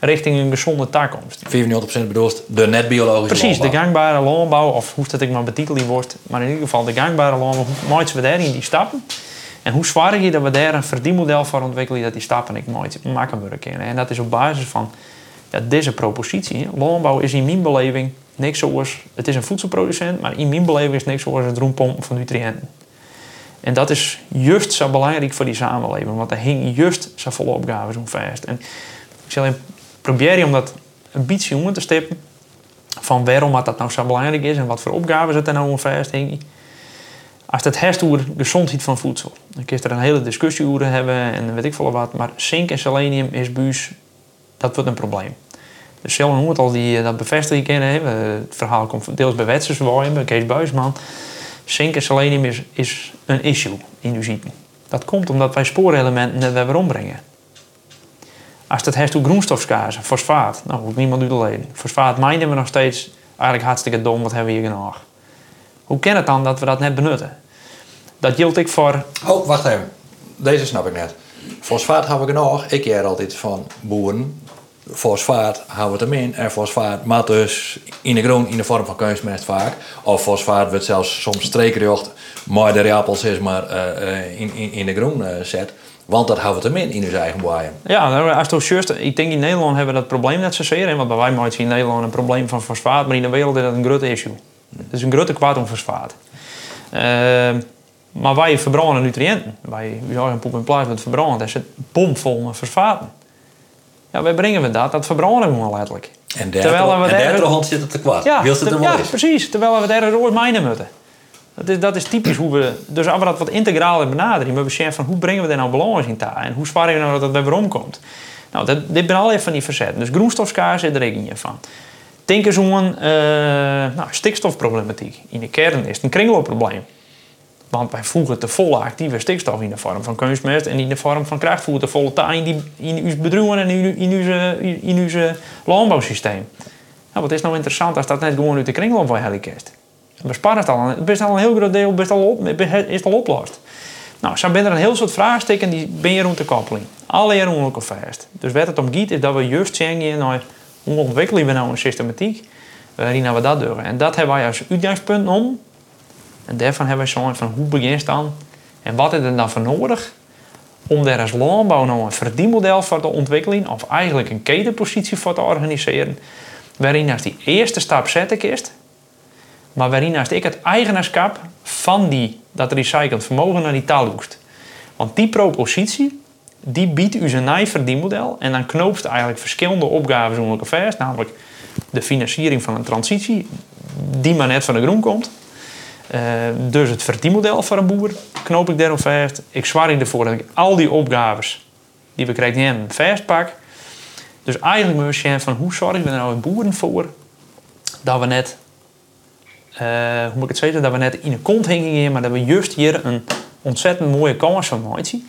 richting een gezonde toekomst. 94% bedoelt de net-biologische Precies, de gangbare landbouw, of hoe dat ik maar betiteld wordt. Maar in ieder geval de gangbare landbouw, hoe maken we daarin die stappen? En hoe zwaar je dat we daar een verdienmodel voor ontwikkelen dat die stappen ik nooit maken. En dat is op basis van ja, deze propositie. Landbouw is in mijn beleving niks zoals, het is een voedselproducent, maar in mijn beleving is niks zoals het roempompen van nutriënten. En dat is juist zo belangrijk voor die samenleving, want er hing juist zo volle opgaven zo vast. En ik zal proberen om dat een beetje te stippen van waarom dat, nou zo belangrijk is en wat voor opgaven het er nou om vast hing. Als het heeft over gezondheid van voedsel, dan kun er een hele discussie over hebben en weet ik veel wat, maar zink en selenium is buus, dat wordt een probleem. Dus Sheldon Hoort al die eh, dat bevestiging kennen, het verhaal komt deels bij Wetsers bij Kees Buisman. Zink en selenium is, een issue in uw ziekte. Dat komt omdat wij spoorelementen net weer ombrengen. Als het heeft hoe groenstofskaarsen, fosfaat, nou hoeft niemand u te leden. Fosfaat mijnen we nog steeds eigenlijk hartstikke dom, wat hebben we hier genoeg. Hoe kan het dan dat we dat net benutten? Dat geldt ik voor Oh, wacht even. Deze snap ik net. Fosfaat hebben we genoeg. Ik keer altijd van boeren. Fosfaat houden we het hem in. En fosfaat maakt dus in de groen in de vorm van kunstmest vaak. Of fosfaat wordt zelfs soms streekrecht. Maar de appels is maar eh, eh, in, in, in de groen eh, zet. Want dat houden we hem in in onze eigen boeien. Ja, nou, als het ik denk in Nederland hebben we dat probleem net zozeer. Want bij wij maken in Nederland een probleem van fosfaat, maar in de wereld is dat een groot issue. Is een grote kwaad om fosfaat. Ehm, maar wij verbranden nutriënten. Wij jagen poep en plaats met verbranden. Dat is het bomvol met fosfaten. Ja, waar brengen we dat? Dat verbranden we gewoon letterlijk. En daar- daar hand zit het te kwaad. Ja, Wilt het te- wel ja precies. Terwijl we daar een rood mijnen moeten. Dat is, dat is typisch hoe we... Dus als we dat wat integraler benaderen... maar we zeggen van hoe brengen we daar nou balans in taal? En hoe zwaar we nou dat het bij weer omkomt? Nou, dat, dit ben al even van die verzetten. Dus groenstofskaars zit er in van. Denk eens aan eh, nou, stikstofproblematiek. In de kern is het een kringloopprobleem. Want wij voegen te volle actieve stikstof in de vorm van kunstmest... en in de vorm van krachtvoer te volle in, die, in uw en in, in, uw, in uw landbouwsysteem. Nou, wat is nou interessant als dat net gewoon uit de kringloop van helikest? Bespaart het al, best al een heel groot deel op, is al oplost. Nou, zo zijn er een heel soort vraagstukken die ben je rond de koppeling. Alle jaren ongeluk vast. Dus wat het om gaat is dat we juist zeggen naar hoe ontwikkelen we nou een systematiek waarin we dat doen. En dat hebben wij als uitgangspunt om. En daarvan hebben wij zo'n van hoe begint het dan en wat is er dan voor nodig om daar als landbouw nou een verdienmodel voor te ontwikkelen of eigenlijk een ketenpositie voor te organiseren waarin als die eerste stap zetten kist, maar waarin als ik het eigenaarschap van die, dat recycled vermogen naar die taal hoest. Want die propositie, die biedt u zijn nieuw verdienmodel en dan knoopt eigenlijk verschillende opgaven elkaar vast, namelijk de financiering van een transitie, die maar net van de groen komt. Eh, dus het verdienmodel voor een boer knoop ik daarop vast. Ik zwaar ervoor dat ik al die opgaves die we krijgen hebben vastpak. Dus eigenlijk moet je van hoe zorgen we er nou in boeren voor dat we net, eh, hoe moet ik het zeggen, dat we net in een kont hingen, maar dat we juist hier een ontzettend mooie kans van maken.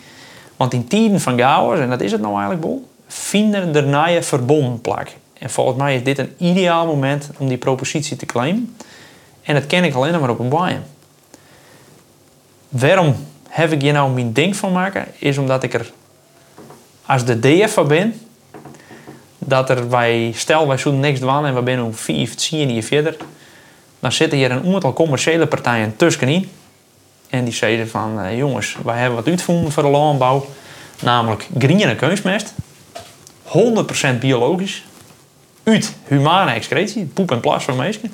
Want in tijden van chaos, en dat is het nou eigenlijk bol, vinden er naaie verbonden plak. En volgens mij is dit een ideaal moment om die propositie te claimen. En dat ken ik alleen maar op een bijen. Waarom heb ik hier nou mijn ding van maken? Is omdat ik er als de DF van ben, dat er wij, stel wij zoeken niks doen en we zijn om vier, tien jaar verder, dan zitten hier een aantal commerciële partijen tussenin. En die zeiden van, eh, jongens, wij hebben wat uitgevonden voor de landbouw. Namelijk groene kunstmest. 100% biologisch. Uit humane excretie, poep en plas van mensen.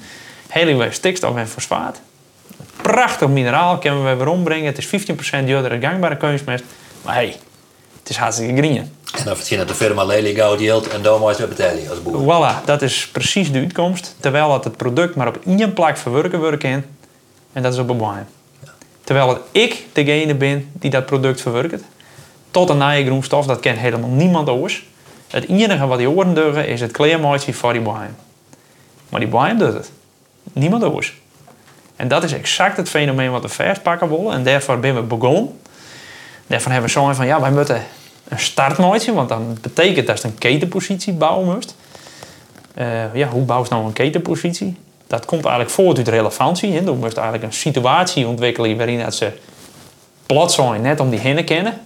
Heel stikstof en fosfaat. Prachtig mineraal kunnen we weer ombrengen. Het is 15% duurder gangbare kunstmest. Maar hey, het is hartstikke groen. En dan verdient de firma lelijk goud yield en moet je betalen als boer. Voilà, dat is precies de uitkomst. Terwijl dat het product maar op één plek verwerken wordt. En dat is op een boom. Terwijl ik degene ben die dat product verwerkt. Tot een nieuwe groenstof, dat kent helemaal niemand anders. Het enige wat die oren deugen is het kleermaatje voor die boom. Maar die boom doet het. Niemand anders. En dat is exact het fenomeen wat we vastpakken willen. En daarvoor ben we begonnen. Daarvan hebben we zo van, ja, wij moeten een startmaatje, want dan betekent dat je een ketenpositie bouwen moet. Uh, ja, hoe bouw je nou een ketenpositie? Dat komt eigenlijk voort uit relevantie. Hè. Dan moet je eigenlijk een situatie ontwikkelen waarin dat ze plat zijn, net om die heen kennen.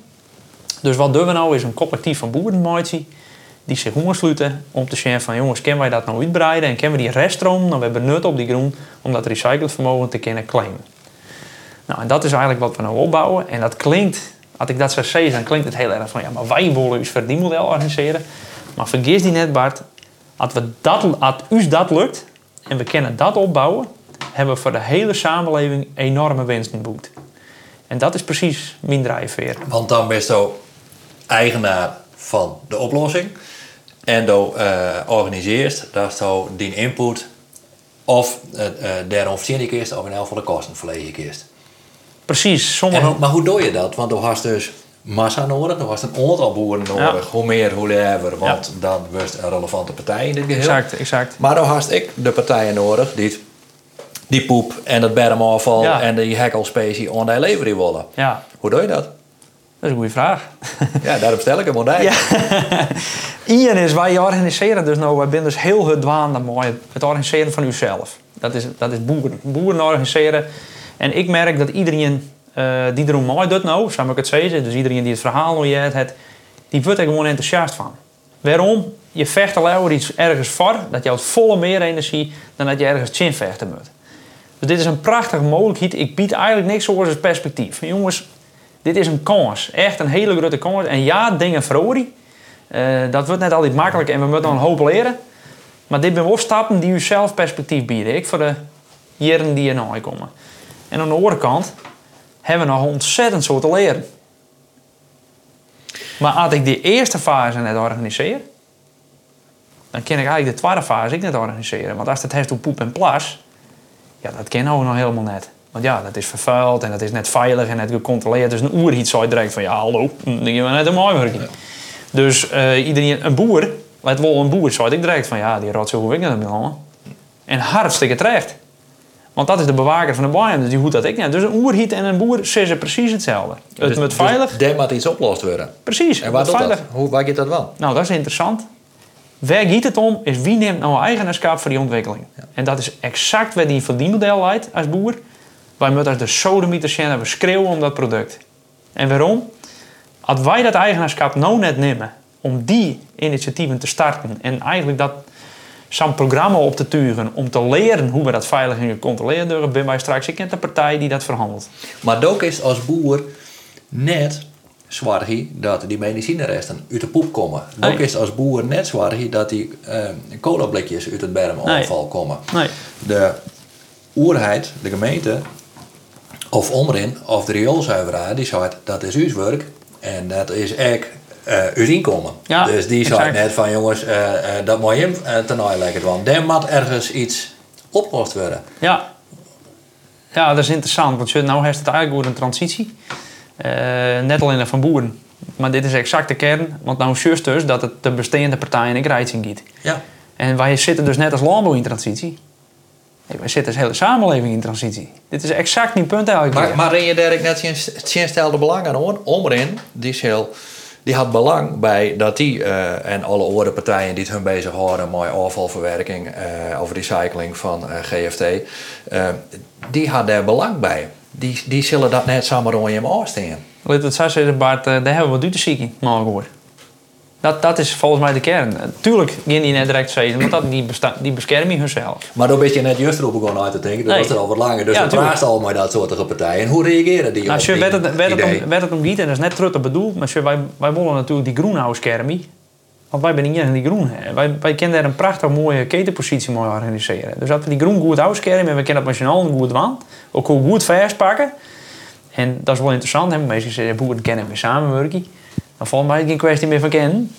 Dus wat doen we nou is een collectief van boerenmaatje die zich sluiten om te zeggen van jongens, kunnen wij dat nou uitbreiden en kunnen we die reststroom nou we hebben nut op die groen om dat recycled te kunnen claimen. Nou, en dat is eigenlijk wat we nou opbouwen. En dat klinkt als ik dat zo zeg, dan klinkt het heel erg van ja, maar wij willen ons verdienmodel organiseren. Maar vergis die net, Bart, als, we dat, dat lukt en we kunnen dat opbouwen, hebben we voor de hele samenleving enorme winsten boekt. En dat is precies mijn drijfveer. Want dan ben je eigenaar van de oplossing. En dan uh, organiseert dat je die input of uh, uh, daarom verdien eerst of in elk geval de kosten verlegen eerst. Precies. Sommige... maar hoe doe je dat? Want dan was dus massa nodig, dan was een aantal boeren nodig. Hoe meer, hoe liever, want dan was een relevante partij in dit geheel. Exact, exact. Maar dan had ik de partijen nodig die die poep en het bermafval en die hekkelspecie on die leveren willen. Ja. Hoe doe je dat? Dat is een goede vraag. Ja, daarom stel ik hem aan ja. Ian is, wij organiseren dus nou, wij zijn dus heel het dwaande mooi. Het organiseren van uzelf. Dat is, dat is boeren. Boeren organiseren en ik merk dat iedereen uh, die erom mooi doet nou, zou ik het zeggen, dus iedereen die het verhaal nog het, die wordt er gewoon enthousiast van. Waarom? Je vecht al iets ergens voor, dat je houdt volle meer energie dan dat je ergens chin vechten moet. Dus dit is een prachtige mogelijkheid. Ik bied eigenlijk niks over als perspectief. Jongens, dit is een kans. Echt een hele grote kans. En ja, dingen verhoren. Uh, dat wordt net altijd makkelijk en we moeten nog een hoop leren. Maar dit zijn wel stappen die u zelf perspectief bieden. Ik voor de jaren die er nou komen. En aan de andere kant hebben we nog ontzettend zo te leren. Maar als ik die eerste fase net organiseer, dan kan ik eigenlijk de tweede fase ik net organiseren. Want als het heeft op poep en plas, ja, dat kennen we nog helemaal net. Want ja, dat is vervuild en dat is net veilig en net gecontroleerd. Dus een oerhiet zou je direct van, ja hallo, dan gaan we net een mooi werken. Dus uh, iedereen, een boer, let wel een boer, zou ik direct van, ja, die rot zo hoe ik net En hartstikke terecht. Want dat is de bewaker van de boom, dus die hoeft dat ik niet. Dus een oerhiet en een boer zeggen precies hetzelfde. Het dus, met veilig. Dus moet iets oplost worden. Precies. En waar, veilig. Dat? Hoe, waar gaat dat wel? Nou, dat is interessant. Waar gaat het om, is wie neemt nou eigenaarschap voor die ontwikkeling. En dat is exact waar die verdienmodel leidt als boer. Wij moeten als de sodemieter zijn we schreeuwen om dat product. En waarom? Als wij dat eigenaarschap nou net nemen om die initiatieven te starten en eigenlijk dat zo'n programma op te turen om te leren hoe we dat veilig en gecontroleerd doen, ben wij straks ik de partij die dat verhandelt. Maar ook is als boer net zwaar dat die medicijnresten uit de poep komen. Ook is als boer net zwaar dat die uh, kolablikjes uit het bermafval nee. komen. Nee. De oerheid, de gemeente, of omrin, of de rioolzuiveraar, die zei dat is uw werk. En dat is echt uh, inkomen. Ja, dus die zei net van jongens, uh, uh, dat moet je uh, toernooi lekker want Dan moet ergens iets opgelost worden. Ja. ja, dat is interessant, want nou heeft het eigenlijk over een transitie. net alleen van boeren. Maar dit is exact de kern, want nou is dus dat het de bestaande partijen in krijting giet. Ja. En wij zitten dus net als landbouw in transitie. Nee, wij zitten als hele samenleving in transitie. Dit is exact niet punt eigenlijk. Maar, maar ren je daar net geen stelde belang aan Omrin, die is heel die had belang bij dat die uh, en alle andere partijen die het hun bezighouden met afvalverwerking uh, of recycling van uh, GFT, die hadden daar belang bij. Die, die zullen dat net samen rond je afsteken. Let het zo zeggen, Bart, daar hebben we wat uit te zieken, maar. Dat, dat is volgens mij de kern. Tuurlijk gaan die net direct zeggen, want dat, die, besta- die beschermen hunzelf. Maar dan ben je net juist erop begonnen uit te denken. Dat Nee. was er al wat langer. Dus Ja, praat al met dat soort partijen. En hoe reageren die Nou, op die werd het, werd, het om, werd het om giet, en dat is net terug bedoeld, maar wij, wij willen natuurlijk die groenhouse kermie. Want wij zijn niet in die groen. hè. Wij, wij kunnen daar een prachtig mooie ketenpositie mooi organiseren. Dus dat we die groen goed uitkermen en we kunnen dat allen goed doen. Ook hoe goed vastpakken. En dat is wel interessant. Hè? Meestal zeggen boeren kennen we samenwerken. Dan volgens mij is het geen kwestie meer van kennen,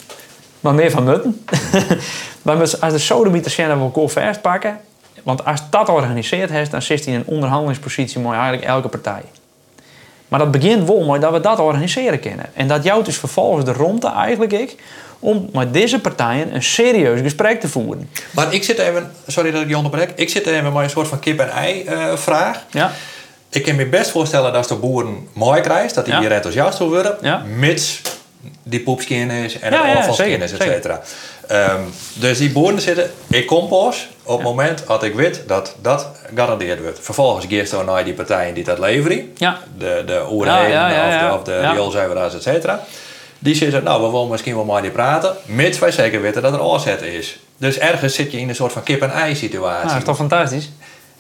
maar meer van mutten. maar als de sodemieter zijn we elkaar vastpakken. Want als dat organiseert heeft, dan zit hij in een onderhandelingspositie mooi eigenlijk elke partij. Maar dat begint wel mooi dat we dat organiseren kunnen. En dat jou dus vervolgens de ronde eigenlijk ik om met deze partijen een serieus gesprek te voeren. Maar ik zit even, sorry dat ik je onderbreek. Ik zit even met een soort van kip-en-ei-vraag. Ja, ik kan me best voorstellen dat als de boeren mooi krijgt, dat die Ja. hier enthousiast over worden. Ja. Mits die poepskin is en Ja, het ja, et cetera. Ehm, dus die boeren zitten, ik kom pas op het moment dat ik weet dat dat garandeerd wordt. Vervolgens geeft dan naar die partijen die dat leveren. Ja. De, de oerheden Ja, of de, of de et cetera. Die zeggen, nou, we willen misschien wel maar die praten, mits wij zeker weten dat er oorzet is. Dus ergens zit je in een soort van kip-en-ei situatie. nou, dat is toch fantastisch?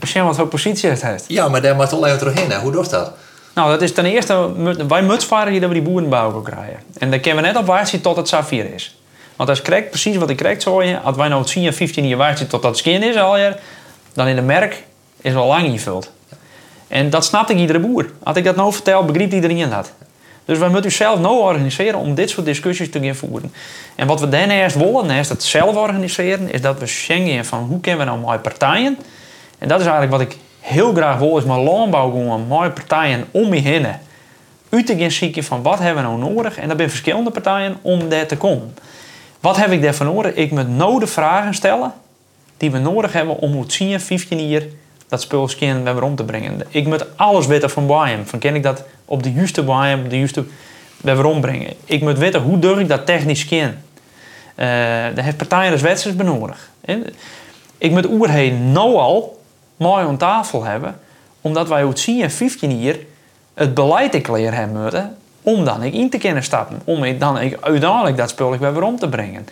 Zien wat voor positie het heeft. Ja, maar daar moet wel even terug in. Hè. Hoe doet dat? Nou, dat is ten eerste, wij mutsvaren hier dat we die boerenbouw krijgen. En dan kunnen we net op wachten tot het safir is. Want als krijgt precies wat ik krijg, zo je, als wij nou het 10 15 jaar tot dat skin is alweer, dan in de merk is wel lang ingevuld. En dat snapt ik iedere boer. Als ik dat nou vertel, begrijpt iedereen dat. Dus wij moeten zelf nou organiseren om dit soort discussies te gaan voeren. En wat we daarnaast willen, naast het zelf organiseren, is dat we schengen van hoe kunnen we nou mooie partijen. En dat is eigenlijk wat ik heel graag wil, is mijn landbouw gewoon mooie partijen om me heen. Uit te gaan zieken van wat hebben we nou nodig. En dat zijn verschillende partijen om daar te komen. Wat heb ik daarvoor nodig? Ik moet de vragen stellen die we nodig hebben om hoe 10, 15 hier dat spul skin weer om te brengen. Ik moet alles weten van Bayern. Van ken ik dat op de juiste Bayern, op de juiste weer ombrengen. Ik moet weten hoe durf ik dat technisch skin. Eh daar heeft partijen als wedstrijd benodig. En Ik moet oerheen nou al mooi aan tafel hebben, omdat wij hoe 10 en 15 hier het beleid te kleren hebben moeten, om dan ik in te kunnen stappen. Om ik dan ik uiteindelijk dat spul ik weer om te brengen.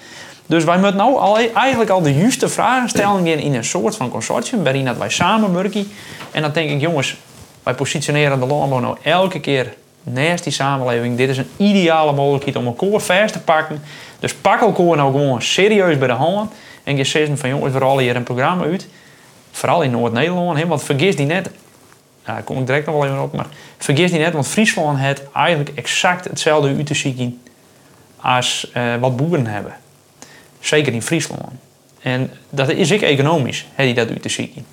Dus wij moeten nou eigenlijk al de juiste vragen stellen in een soort van consortium, waarin dat wij samenwerken. En dan denk ik, jongens, wij positioneren de landbouw nou elke keer naast die samenleving. Dit is een ideale mogelijkheid om elkaar vast te pakken. Dus pak elkaar nou gewoon serieus bij de handen. En je zegt van jongens, we rollen hier een programma uit. Vooral in Noord-Nederland. Want vergis die net, daar kom ik direct nog wel even op. Maar vergis die net, want Friesland heeft eigenlijk exact hetzelfde zien als eh, wat boeren hebben. Zeker in Friesland. En dat is ik economisch, die dat zien.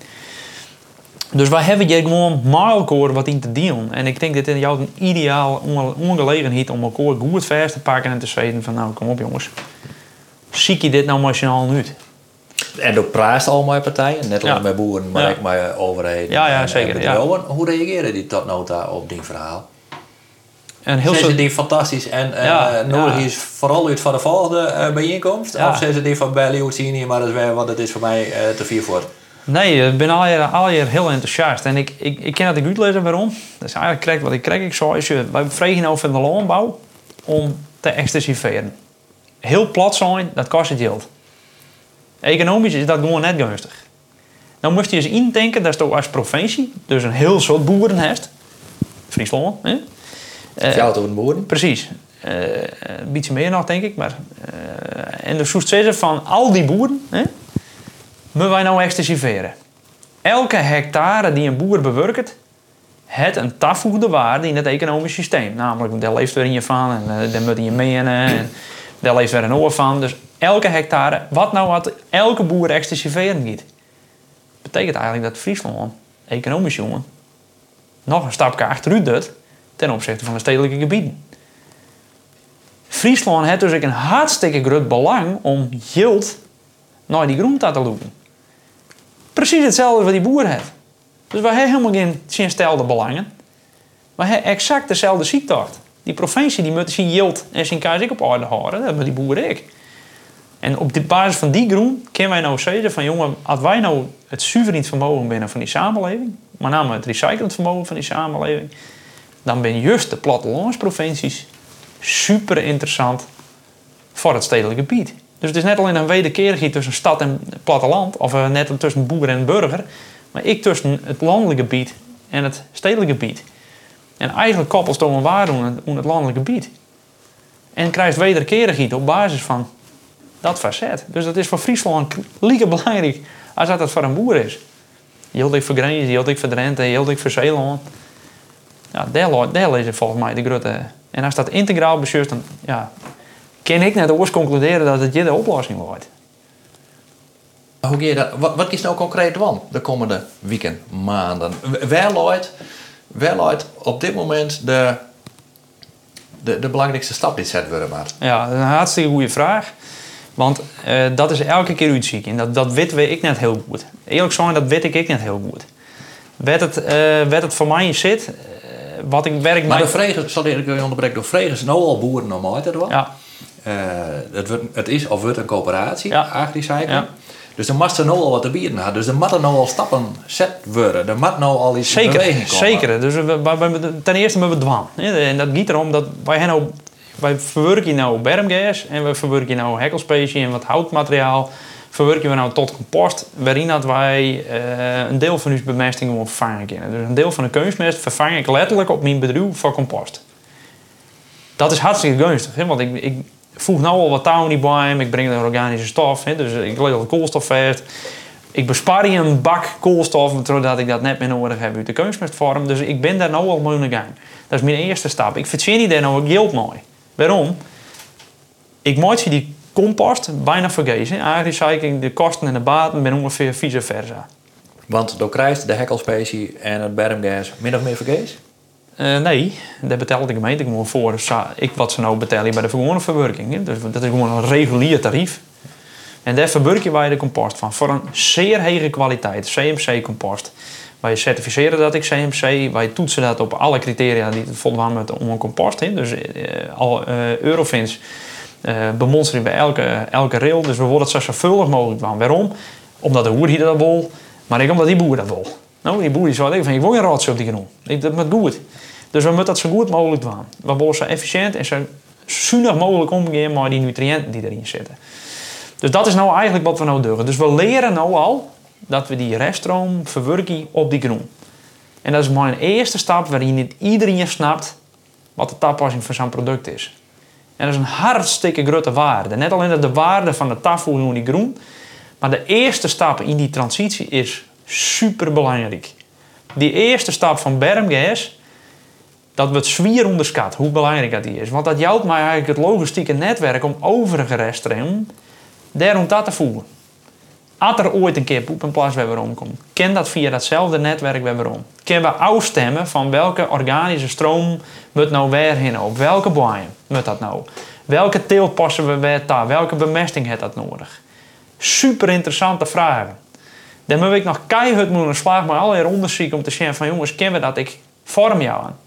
Dus wij hebben hier gewoon elkaar wat in te dealen. En ik denk dat het jou een ideaal onge- ongelegenheid om elkaar goed vast te pakken en te zeggen van nou kom op jongens. Zie je dit nou snel uit? En ook praat al mijn partijen, net Ja. met boeren, maar ook met overheden. Ja, ja, en- en zeker, ja. bedrijven. Hoe reageren die tot nota op die verhaal? En heel Zijn ze die fantastisch en eh Ja, nodig ja. is vooral uit van de volgende eh, bijeenkomst? Of zijn ze die van Leeuwen zien hier, maar dat is weer, want het is voor mij eh, te vier voor. Nee, ik ben al hier, al hier heel enthousiast. En ik, ik, ik ken dat ik uitlezen waarom. Dat is eigenlijk correct wat ik krijg. Ik zou, als je, wij vregen over de landbouw om te extensiveren. Heel plat zijn, dat kost het geld. Economisch is dat gewoon net gunstig. Dan moest je eens indenken dat je als provincie dus een heel soort boeren hebt. Friesland, hè? Eh, Ja, door de boeren. Precies. Eh, een beetje meer nog, denk ik. Maar, eh, en de zoest zeggen van al die boeren, hè, moeten wij nou extensiveren. Elke hectare die een boer bewerkt, het een toegevoegde waarde in het economisch systeem. Namelijk, daar leeft weer in je van en uh, daar moet je menen en daar leeft weer een oor van. Dus elke hectare, wat nou wat elke boer extensiveren giet. Betekent eigenlijk dat Friesland, economisch jongen, nog een stapje achteruit doet ten opzichte van de stedelijke gebieden. Friesland heeft dus een hartstikke groot belang om yield naar die groente te lopen. Precies hetzelfde wat die boer heeft. Dus wij hebben helemaal geen geen stelde belangen. We hebben exact dezelfde ziektocht. Die provincie die moet zijn yield en zijn kaas op orde houden. Dat hebben die boeren ik. En op de basis van die groen kunnen wij nou zeggen van jongen, als wij nou het zuiverend vermogen binnen van die samenleving, met name het recyclend vermogen van die samenleving, dan ben juist de plattelandsprovincies super interessant voor het stedelijk gebied. Dus het is net alleen een wederkerigheid tussen stad en platteland, of uh, net tussen boer en burger, maar ik tussen het landelijke gebied en het stedelijk gebied. En eigenlijk koppelt het een waarde aan het landelijke gebied. En krijgt wederkerigheid op basis van dat facet. Dus dat is voor Friesland lieke belangrijk als dat het voor een boer is. Hield ik voor Grenjes, hield ik voor Drenthe, hield ik voor Zeeland. Ja, daar, daar is het volgens mij de grote... En als dat integraal bestuurt, dan ja, kan ik net oors concluderen dat het je de oplossing wordt. Hoe je dat, wat, wat is nou concreet dan de komende weekend, maanden? Waar loopt, op dit moment de, de, de belangrijkste stap die zet worden maar? Ja, dat is een hartstikke goede vraag. Want uh, dat is elke keer uitziek. En dat, dat weten ik net heel goed. Eerlijk gezegd, dat weet ik net heel goed. Werd het, uh, werd het voor mij zit, uh, wat ik werk... Maar de vregen, zal ik je onderbreken, de vregen is nou al boeren normaal uit Ja. het, wordt, het is of wordt een coöperatie, ja. agricycling. Ja. Dus er moet er nou al wat te bieden hebben. Dus er moeten nou al stappen zet worden. Er moet nou al iets zeker, in beweging komen. Zeker. Dus we, we, ten eerste hebben we dwang. En dat gaat erom dat wij hebben wij verwerken nou bermgas en we verwerken nou hekkelspecie en wat houtmateriaal. Verwerken we nou tot compost, waarin dat wij uh, een deel van onze bemesting vervangen kunnen. Dus een deel van de kunstmest vervang ik letterlijk op mijn bedrijf voor compost. Dat is hartstikke gunstig, hè? want ik, ik voeg nou al wat touw niet bij ik breng er organische stof, hè? dus ik leg al koolstof vast. Ik bespaar je een bak koolstof, zodat ik dat net meer nodig heb uit de kunstmestvorm. Dus ik ben daar nou al mee aan de gang. Dat is mijn eerste stap. Ik verzin die daar nou geld mooi. Waarom? Ik maak die compost bijna vergeten. Agricycling, de kosten en de baten ben ongeveer vice versa. Want door krijgt de hekkelspecie en het bermgas min of meer vergees? Uh, nee, dat betaalt de gemeente gewoon voor ik, wat ze nou betalen bij de gewone verwerking. Dus dat is gewoon een regulier tarief. En daar verwerken wij de compost van voor een zeer hoge kwaliteit, CMC-compost. Wij certificeren dat ik CMC. Wij toetsen dat op alle criteria die voldaan met om een compost. in. Dus uh, al uh, Eurofins uh, bemonsteren bij elke, elke rail. Dus we worden het zo zorgvuldig mogelijk van. Waarom? Omdat de boer hier dat wil. Maar ik omdat die boer dat wil. Nou, die boer die zou van, ik wil een rotje op die genoem. Dat moet goed. Dus we moeten dat zo goed mogelijk doen. We willen zo efficiënt en zo zuinig mogelijk omgaan met die nutriënten die erin zitten. Dus dat is nou eigenlijk wat we nou doen. Dus we leren nou al dat we die reststroom verwerken op die grond. En dat is mijn eerste stap waarin niet iedereen snapt wat de toepassing van zo'n product is. En dat is een hartstikke grote waarde. Net alleen de waarde van de tafel in die groen. Maar de eerste stap in die transitie is super belangrijk. Die eerste stap van bermgas, dat we het zwier onderschat hoe belangrijk dat die is. Want dat jouwt mij eigenlijk het logistieke netwerk om overige reststroom daarom dat te voelen. Als er ooit een keer poep en plas weer omkomt, kan dat via datzelfde netwerk weer om. Kunnen we afstemmen van welke organische stroom moet nou weer heen op? Welke boeien moet dat nou? Welke teelt passen we weer daar? Welke bemesting heeft dat nodig? Super interessante vragen. Dan moet ik nog keihard moeten slag maar allerlei onderzoeken om te zien van jongens, kennen we dat ik vorm jou aan?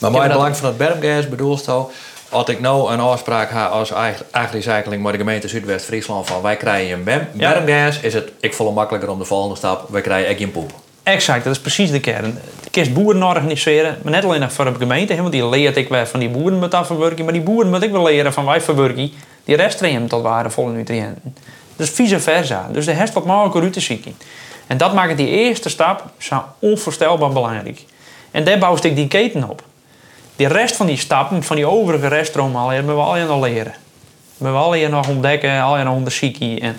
Maar mijn belang van het bermgas bedoelt zo als ik nou een afspraak heb als agricycling met de gemeente Zuidwest-Friesland van wij krijgen een bem, bermgas, is het ik voel makkelijker om de volgende stap, wij krijgen echt geen poep. Exact, dat is precies de kern. De kist boeren organiseren, maar net alleen voor de gemeente, want die leert ik wel van die boeren met dat verwerken, maar die boeren moet ik wel leren van wij verwerken die reststream tot waardevolle nutriënten. Dus vice versa. Dus de herst wat mogelijk uit te zieken. En dat maakt die eerste stap zo onvoorstelbaar belangrijk. En daar bouwt ik die keten op. Die rest van die stappen, van die overige reststroom, hebben we al je nog leren. We hebben al je nog ontdekken, al je nog onderzoeken. En,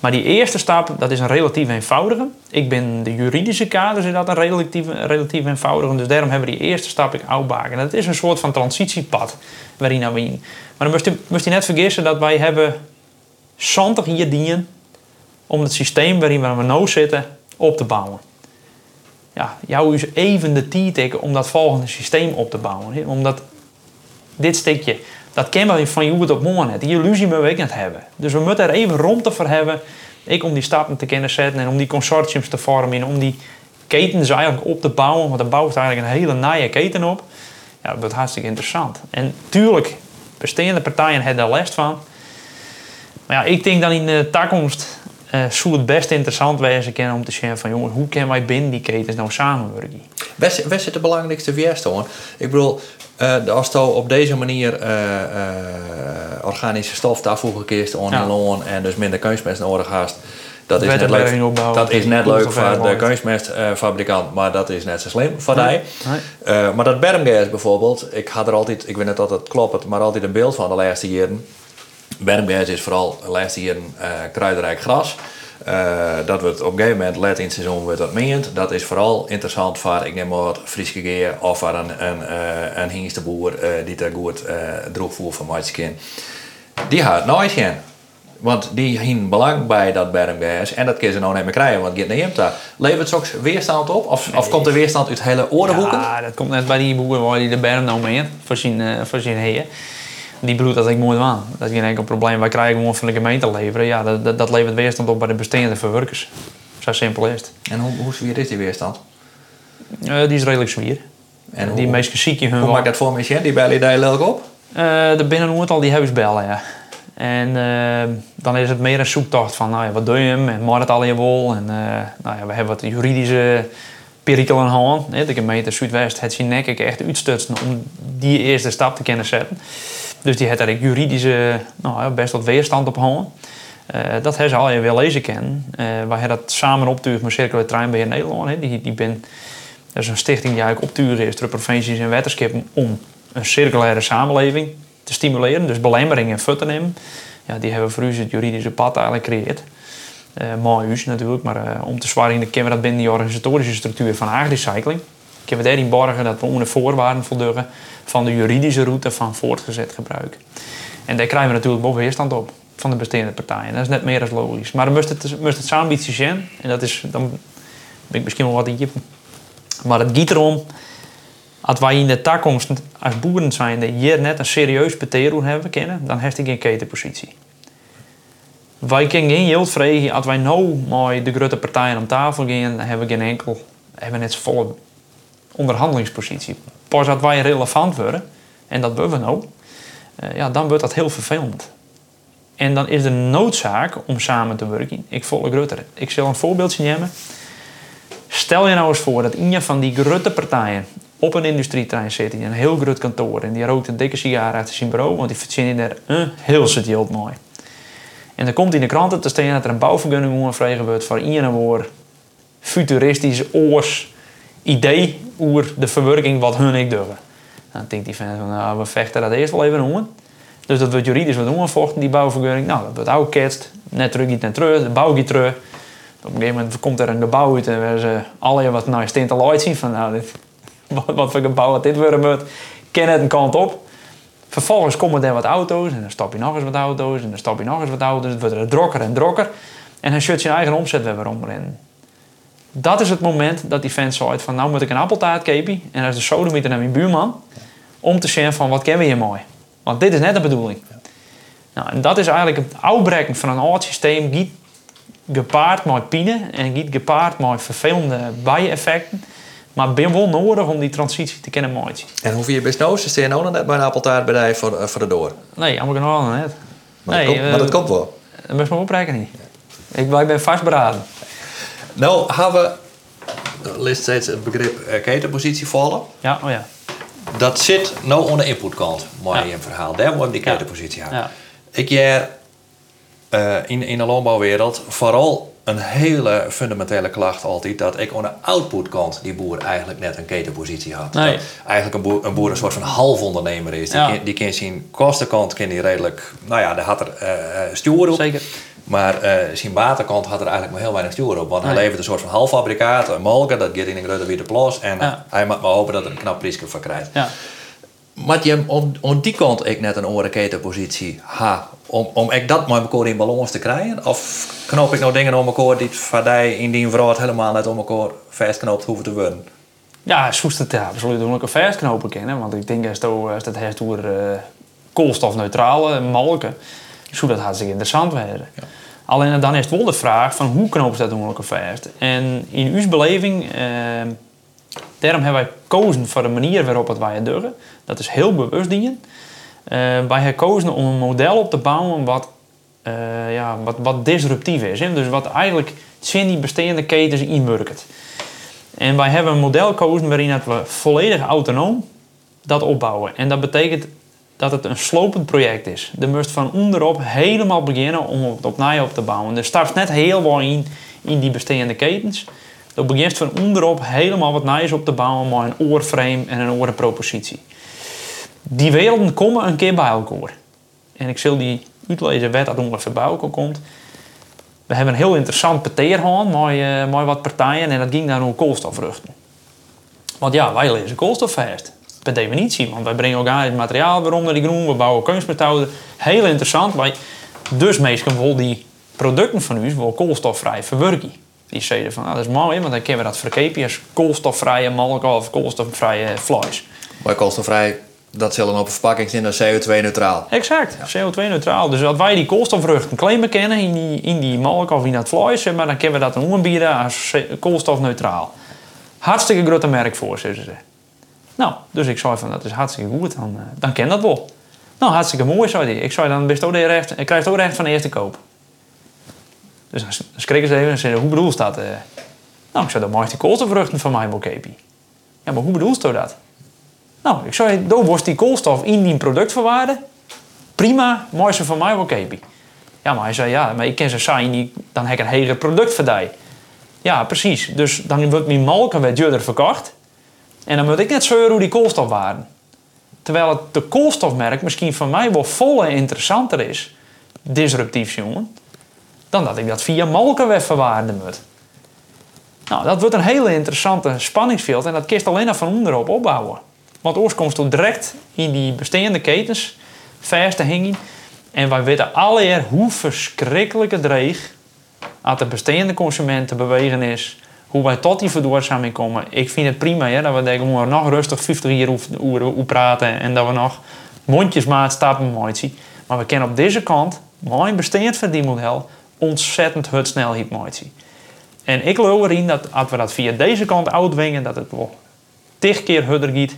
maar die eerste stap, dat is een relatief eenvoudige. Ik ben de juridische kader, is dat een relatief, relatief eenvoudige. Dus daarom hebben we die eerste stap ik uitbaken. Dat is een soort van transitiepad waarin we in. Maar dan moest je, je net vergissen dat wij hebben 20 hier dienen om het systeem waarin we nu zitten op te bouwen ja, jou is even de tijd om dat volgende systeem op te bouwen. Omdat dit stukje, dat we van je het op morgen Die illusie moeten we niet hebben. Dus we moeten er even rond voor hebben. Ik om die stappen te kunnen zetten en om die consortiums te vormen. En om die ketens eigenlijk op te bouwen. Want er bouwt eigenlijk een hele naaie keten op. Ja, dat wordt hartstikke interessant. En tuurlijk, bestaande partijen hebben daar les van. Maar ja, ik denk dan in de toekomst uh, zou het best interessant wezen om te zien van jongens, hoe kunnen wij binnen die ketens nou samenwerken? Waar, zit- de belangrijkste verstoorn? Ik bedoel, eh, als je op deze manier eh, organische stof daarvoor kiest on Ja. loon en dus minder kunstmest nodig hast, dat is net leuk. opbouwen, Dat is net leuk voor de kunstmestfabrikant, maar dat is net zo slim voor Nee. maar dat bermgas bijvoorbeeld, ik had er altijd, ik weet niet of het klopt, maar altijd een beeld van de laatste jaren. Bermgas is vooral de laatste jaren eh kruidenrijk gras. Eh, dat wordt op een gegeven moment, let in het seizoen, wordt dat meend. Dat is vooral interessant voor, ik neem maar wat Frieske geer of voor een, een, eh een hingsteboer die daar goed droogvoer van skin. Die gaat nooit gaan. Want die hien belang bij dat bermgas en dat kun ze nou niet meer krijgen, want het neemt daar. Levert het ook weerstand op? Of, of komt de weerstand uit hele orenhoeken? Ja, dat komt net bij die boer waar die de berm nou mee voor zijn, voor zijn heer. Die bedoelt dat ik mooi waan. Dat is geen enkel probleem. Wij krijgen gewoon van de gemeente leveren. Ja, dat, dat, dat levert weerstand op bij de bestaande verwerkers. Zo simpel is het. En hoe, hoe zwier is die weerstand? Eh, die is redelijk zwier. En die hoe, meest ziek hun hoe maakt dat voor mensen? Die bellen je daar leuk op? Eh, de binnenhoort al die huisbellen, ja. En eh, dan is het meer een zoektocht van, nou ja, wat doe je hem? En maakt het al je wol? En nou ja, we hebben wat juridische perikelen hè. De gemeente Zuidwest heeft zijn nek echt uitstutsen om die eerste stap te kunnen zetten. Dus die heeft eigenlijk juridische, nou best wat weerstand op hand. Eh, dat hebben ze al je wel lezen kennen. Eh wij hebben dat samen optuigd met Circulair Treinbeheer Nederland. Hè. Die, die ben, dat is een stichting die eigenlijk optuigen is door provincies en wetenschap om een circulaire samenleving te stimuleren. Dus belemmeringen en fut te nemen. Ja, die hebben voor u het juridische pad eigenlijk gecreëerd. Eh mooi us natuurlijk, maar om te zwaar kunnen we dat binnen die organisatorische structuur van agricycling. Kunnen we daarin borgen dat we onder de voorwaarden voldoen van de juridische route van voortgezet gebruik. En daar krijgen we natuurlijk wel weerstand op van de bestaande partijen. Dat is net meer dan logisch. Maar dan moest het, moest het zijn. En dat is, dan ik misschien wel wat in. Maar het gaat erom, als wij in de toekomst als boeren zijn die hier net een serieus beterum hebben kennen, dan heeft hij geen ketenpositie. Wij kunnen geen yield vragen, als wij nou met de grote partijen om tafel gaan, dan hebben we geen enkel, hebben we net volle onderhandelingspositie. Pas als wij relevant worden, en dat willen we nou, eh, ja, dan wordt dat heel vervelend. En dan is de noodzaak om samen te werken. Ik volg Rutte. Ik zal een voorbeeldje nemen. Stel je nou eens voor dat een van die grote partijen op een industrietrein zit in een heel groot kantoor en die rookt een dikke sigaar uit zijn bureau, want die verzinnen daar een heel stuk geld mooi. En dan komt in de kranten te staan dat er een bouwvergunning moet wordt voor een futuristisch oors idee de verwerking wat hun ik durven. Dan denkt die fan van, nou, we vechten dat eerst wel even om. Dus dat wordt juridisch wat omgevochten, die bouwvergunning. Nou, dat wordt ook ketst. Net terug, niet net terug, de bouw gaat terug. Op een gegeven moment komt er een gebouw uit en we ze alle wat nou steen al uitzien van, nou, dit, wat, wat voor gebouw dat dit worden moet. Ken het een kant op. Vervolgens komen er wat auto's en dan stap je nog eens wat auto's en dan stap je nog eens wat auto's. Het wordt er drokker en drokker. En hij shut zijn eigen omzet weer omrennen. Dat is het moment dat die fans zoiets van, nou moet ik een appeltaart kopen en dat is de sodemieter naar mijn buurman. Om te zien van, wat kennen we hier mooi. Want dit is net de bedoeling. Nou, en dat is eigenlijk het uitbreken van een oud systeem. Giet gepaard met pine en giet gepaard met vervelende bijeffecten. Maar ben wel nodig om die transitie te kunnen maken. En hoeveel je best nou? Ze staan nou nog net bij een appeltaartbedrijf voor, de- voor de door. Nee, allemaal nog net. Maar, Nee, dat, komt, eh, maar dat komt wel. Dat moet je oprekenen niet. Ik, ik ben vastberaden. Nou, hebben we list steeds het begrip eh, ketenpositie vallen. Ja, oh ja. Dat zit nou aan de inputkant, mooi in het verhaal. Daar moet je die ketenpositie hebben. ja. Ik jaar eh, in, in de landbouwwereld vooral een hele fundamentele klacht altijd dat ik aan de outputkant die boer eigenlijk net een ketenpositie had. Nee. Dat eigenlijk een boer, een boer een soort van halfondernemer is. Die, Ja. kan, die kan zien kostenkant kan die redelijk, nou ja, daar had er eh eh, stuur op. Zeker. Maar eh zijn waterkant had er eigenlijk maar heel weinig stuur op. Want hij Nee. levert een soort van halffabrikaat, een molken, dat gaat in een grote witte plas. En Ja. hij moet maar hopen dat er een knap prijsje voor krijgt. Ja. Maar je aan, aan die kant ik net een orenketenpositie ha, om, om ik dat met elkaar in balans te krijgen? Of knoop ik nou dingen om elkaar die in die vrouw helemaal net om elkaar vastknoopt hoeven te worden? Ja, zoest het ja, absoluut ook een verstknopen kennen. Want ik denk als het, als het heeft door eh, koolstofneutrale molken, zou dat hartstikke interessant worden. Alleen dan is het wel de vraag van hoe knopen ze dat vast. En in uw beleving, eh, daarom hebben wij gekozen voor de manier waarop het wij het doen. Dat is heel bewust dingen. Eh, wij hebben gekozen om een model op te bouwen wat, eh, ja, wat, wat disruptief is. Hè? Dus wat eigenlijk zijn die bestaande ketens inwerkt. En wij hebben een model gekozen waarin dat we volledig autonoom dat opbouwen. En dat betekent dat het een slopend project is. Je moest van onderop helemaal beginnen om het opnieuw op te bouwen. Er start net heel wat in, in die bestaande ketens. Je begint van onderop helemaal wat nieuws op te bouwen met een oorframe en een oorpropositie. Die werelden komen een keer bij elkaar. En ik zal die uitlezen wat dat ongeveer bij elkaar komt. We hebben een heel interessant peteer gehad uh, met wat partijen en dat ging daar over koolstofvruchten. Want ja, wij lezen koolstofvast. Per definitie, want wij brengen organisch materiaal weer onder die groen, we bouwen kunstmethoden. Heel interessant, wij dus meestal die producten van u wel koolstofvrij verwerken. Die zeiden van, nou, dat is mooi, want dan kunnen we dat verkepen als koolstofvrije melk of koolstofvrije vlees. Bij koolstofvrij dat zal dan op verpakking zijn CO2-neutraal. Exact, CO2-neutraal. Dus als wij die koolstofvruchten claimen kennen in die, in die melk of in dat vlees, maar dan kunnen we dat dan aanbieden als koolstofneutraal. Hartstikke grote merk voor, ze. Nou, dus ik zei van dat is hartstikke goed, dan, uh, dan ken dat wel. Nou, hartstikke mooi, zei hij. Ik zei dan best ook recht, ik krijg ook recht van de eerste koop. Dus dan schrikken ze even en zeiden, hoe bedoel je dat? Uh, nou, ik zei, dan mag die koolstofvruchten van mij Ja, maar hoe bedoel je dat? Nou, ik zou dan worst die koolstof in die product verwaarden. Prima, mooi ze van mij. Ja, maar hij zei, ja, maar ik ken ze zijn, die, dan heb ik een hele product verdij. Ja, precies. Dus dan wordt mijn malken weer duurder verkocht. En dan moet ik net zeuren hoe die koolstof waren. Terwijl het de koolstofmerk misschien voor mij wel volle interessanter is, disruptief jongen, dan dat ik dat via malken weer verwaarden moet. Nou, dat wordt een hele interessante spanningsveld en dat kist alleen nog van onderop opbouwen. Want oorskomst direct in die bestaande ketens vast te hangen. En wij weten alle hoe verschrikkelijk het dreig aan de bestaande consumenten bewegen is. Hoe wij tot die verduurzaming komen. Ik vind het prima hè, dat we denken, we nog rustig 50 jaar over praten. En dat we nog mondjesmaat stappen mooi. Maar we kennen op deze kant, mijn bestaand verdienmodel, ontzettend het snelheid mooi. En ik geloof erin dat als we dat via deze kant uitwingen, dat het wel tig keer harder gaat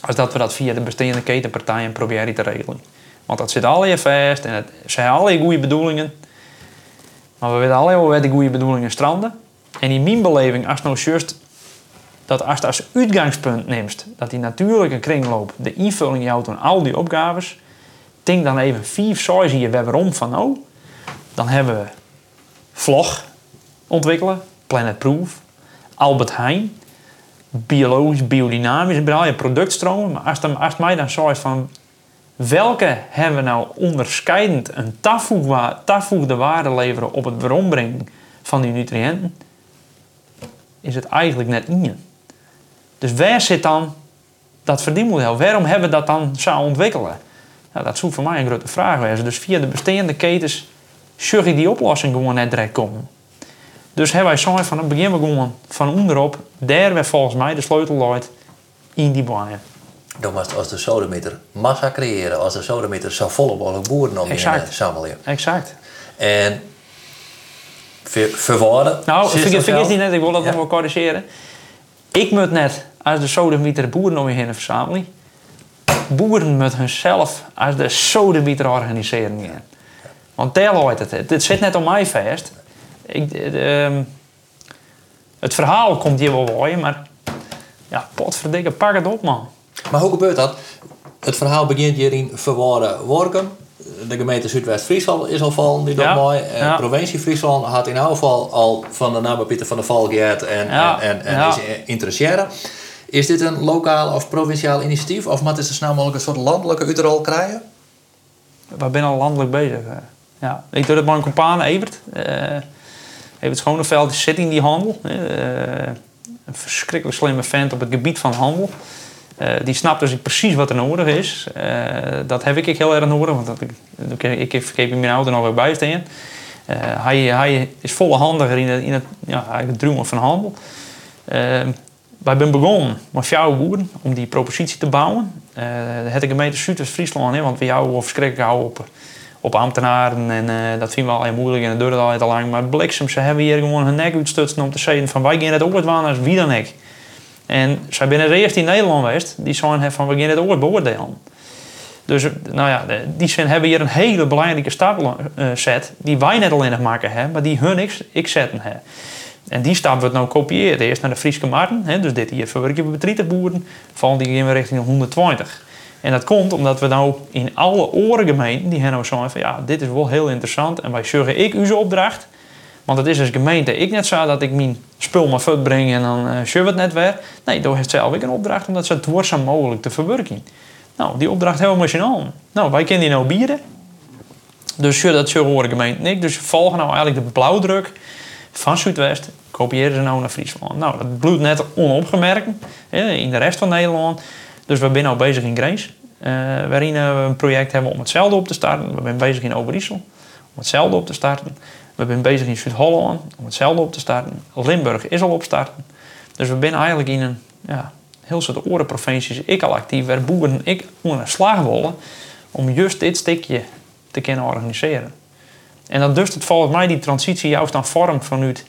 als dat we dat via de bestaande ketenpartijen proberen te regelen. Want dat zit al je vast en het zijn alle goede bedoelingen. Maar we weten alle waar die goede bedoelingen stranden. En in mijn beleving, als nou juist dat als als uitgangspunt neemt dat die natuurlijke kringloop de invulling jouwt van al die opgaves, denk dan even vier, zes hier waarom van nou. Dan hebben we vlog ontwikkelen, Planet Proof, Albert Heijn, biologisch, biodynamisch, al je productstromen. Maar als, dan, als mij dan zo van welke hebben we nou onderscheidend een toevoegde waarde leveren op het weerombrengen van die nutriënten, is het eigenlijk net in. Dus waar zit dan dat verdienmodel? Waarom hebben we dat dan zo ontwikkelen? Nou, dat zou voor mij een grote vraag zijn. Dus via de bestaande ketens zorg ik die oplossing gewoon net direct komen. Dus hebben wij zo van het begin we gewoon van onderop, daar werd volgens mij de sleutel uit in die bijen. Dan was als de sodemeter massa creëren, als de sodemeter zo volle mogelijk boeren om exact. in samenleving. Exact. En ver, verwoorden. Nou, vergeet, vergeet niet net, ik wil dat nog wel corrigeren. Ik moet net als de sodemeter boeren om je heen verzamelen. Boeren moeten hunzelf als de sodemeter organiseren. Want daar loopt het. Het zit net om mij vast ik, ehm, het verhaal komt hier wel bij, maar ja, potverdikke, pak het op man. Maar hoe gebeurt dat? Het verhaal begint hier in Verwarde Workum. De gemeente Zuidwest-Friesland is al van, die dat mooi. Ja. Provincie Friesland had in ieder geval al van de naam Pieter van der Valk en, en, en, en is interesseren. Is dit een lokaal of provinciaal initiatief? Of moet het zo snel mogelijk een soort landelijke uitrol krijgen? We zijn al landelijk bezig. Ja. Ik doe dat met mijn compaan Evert. Uh, Evert Schoneveld zit in die handel. Uh, een verschrikkelijk slimme vent op het gebied van handel. Uh, die snapt dus precies wat er nodig is. Uh, dat heb ik heel erg nodig, want dat, ik, ik, verkeer mijn auto nog weer bij staan. hij, hij is volle handiger in het, in het, ja, het van handel. wij zijn begonnen met jouw boeren om die propositie te bouwen. Uh, de gemeente Zuidwest-Friesland, want we jou verschrikkelijk houden op op ambtenaren. En dat vinden we al heel moeilijk en dat duurt al te lang. Maar bliksem, ze hebben hier gewoon hun nek uitstutsen om te zeggen van wij gaan het ooit waan als wie dan ik. En zij binnen de eerste in Nederland geweest, die zijn van gaan het ooit beoordelen. Dus nou ja, die zijn hebben hier een hele belangrijke stap uh, die wij net alleen nog maken hebben, maar die hun ik, zetten hebben. En die stap wordt nou kopieerd. Eerst naar de Friese marten. Hè, dus dit hier verwerken we bij boeren. Vallen die in richting 120. En dat komt omdat we nou in alle orengemeenten die nou zeggen van ja, dit is wel heel interessant en wij zeggen ik uw opdracht. Want het is als gemeente ik net zo dat ik mijn spul maar uitbreng en dan uh, we het net weer. Nee, door heeft zelf ik een opdracht om dat zo duurzaam mogelijk te verwerken. Nou, die opdracht we machinaal. Nou, wij kennen die nou bieden. Dus dat horen gemeente niet. Dus volgen nou eigenlijk de blauwdruk van Zuidwest. Kopiëren ze nou naar Friesland. Nou, dat bloedt net onopgemerkt in de rest van Nederland. Dus we zijn nu bezig in Grace. Uh, waarin we een project hebben om hetzelfde op te starten. We zijn bezig in Overijssel om hetzelfde op te starten. We zijn bezig in Zuid-Holland om hetzelfde op te starten. Limburg is al opstarten. Dus we zijn eigenlijk in een ja, heel soort orenprovincies ik al actief, waar boeren ik onder slag willen om juist dit stukje te kunnen organiseren. En dan dus het volgens mij die transitie juist aan vorm vanuit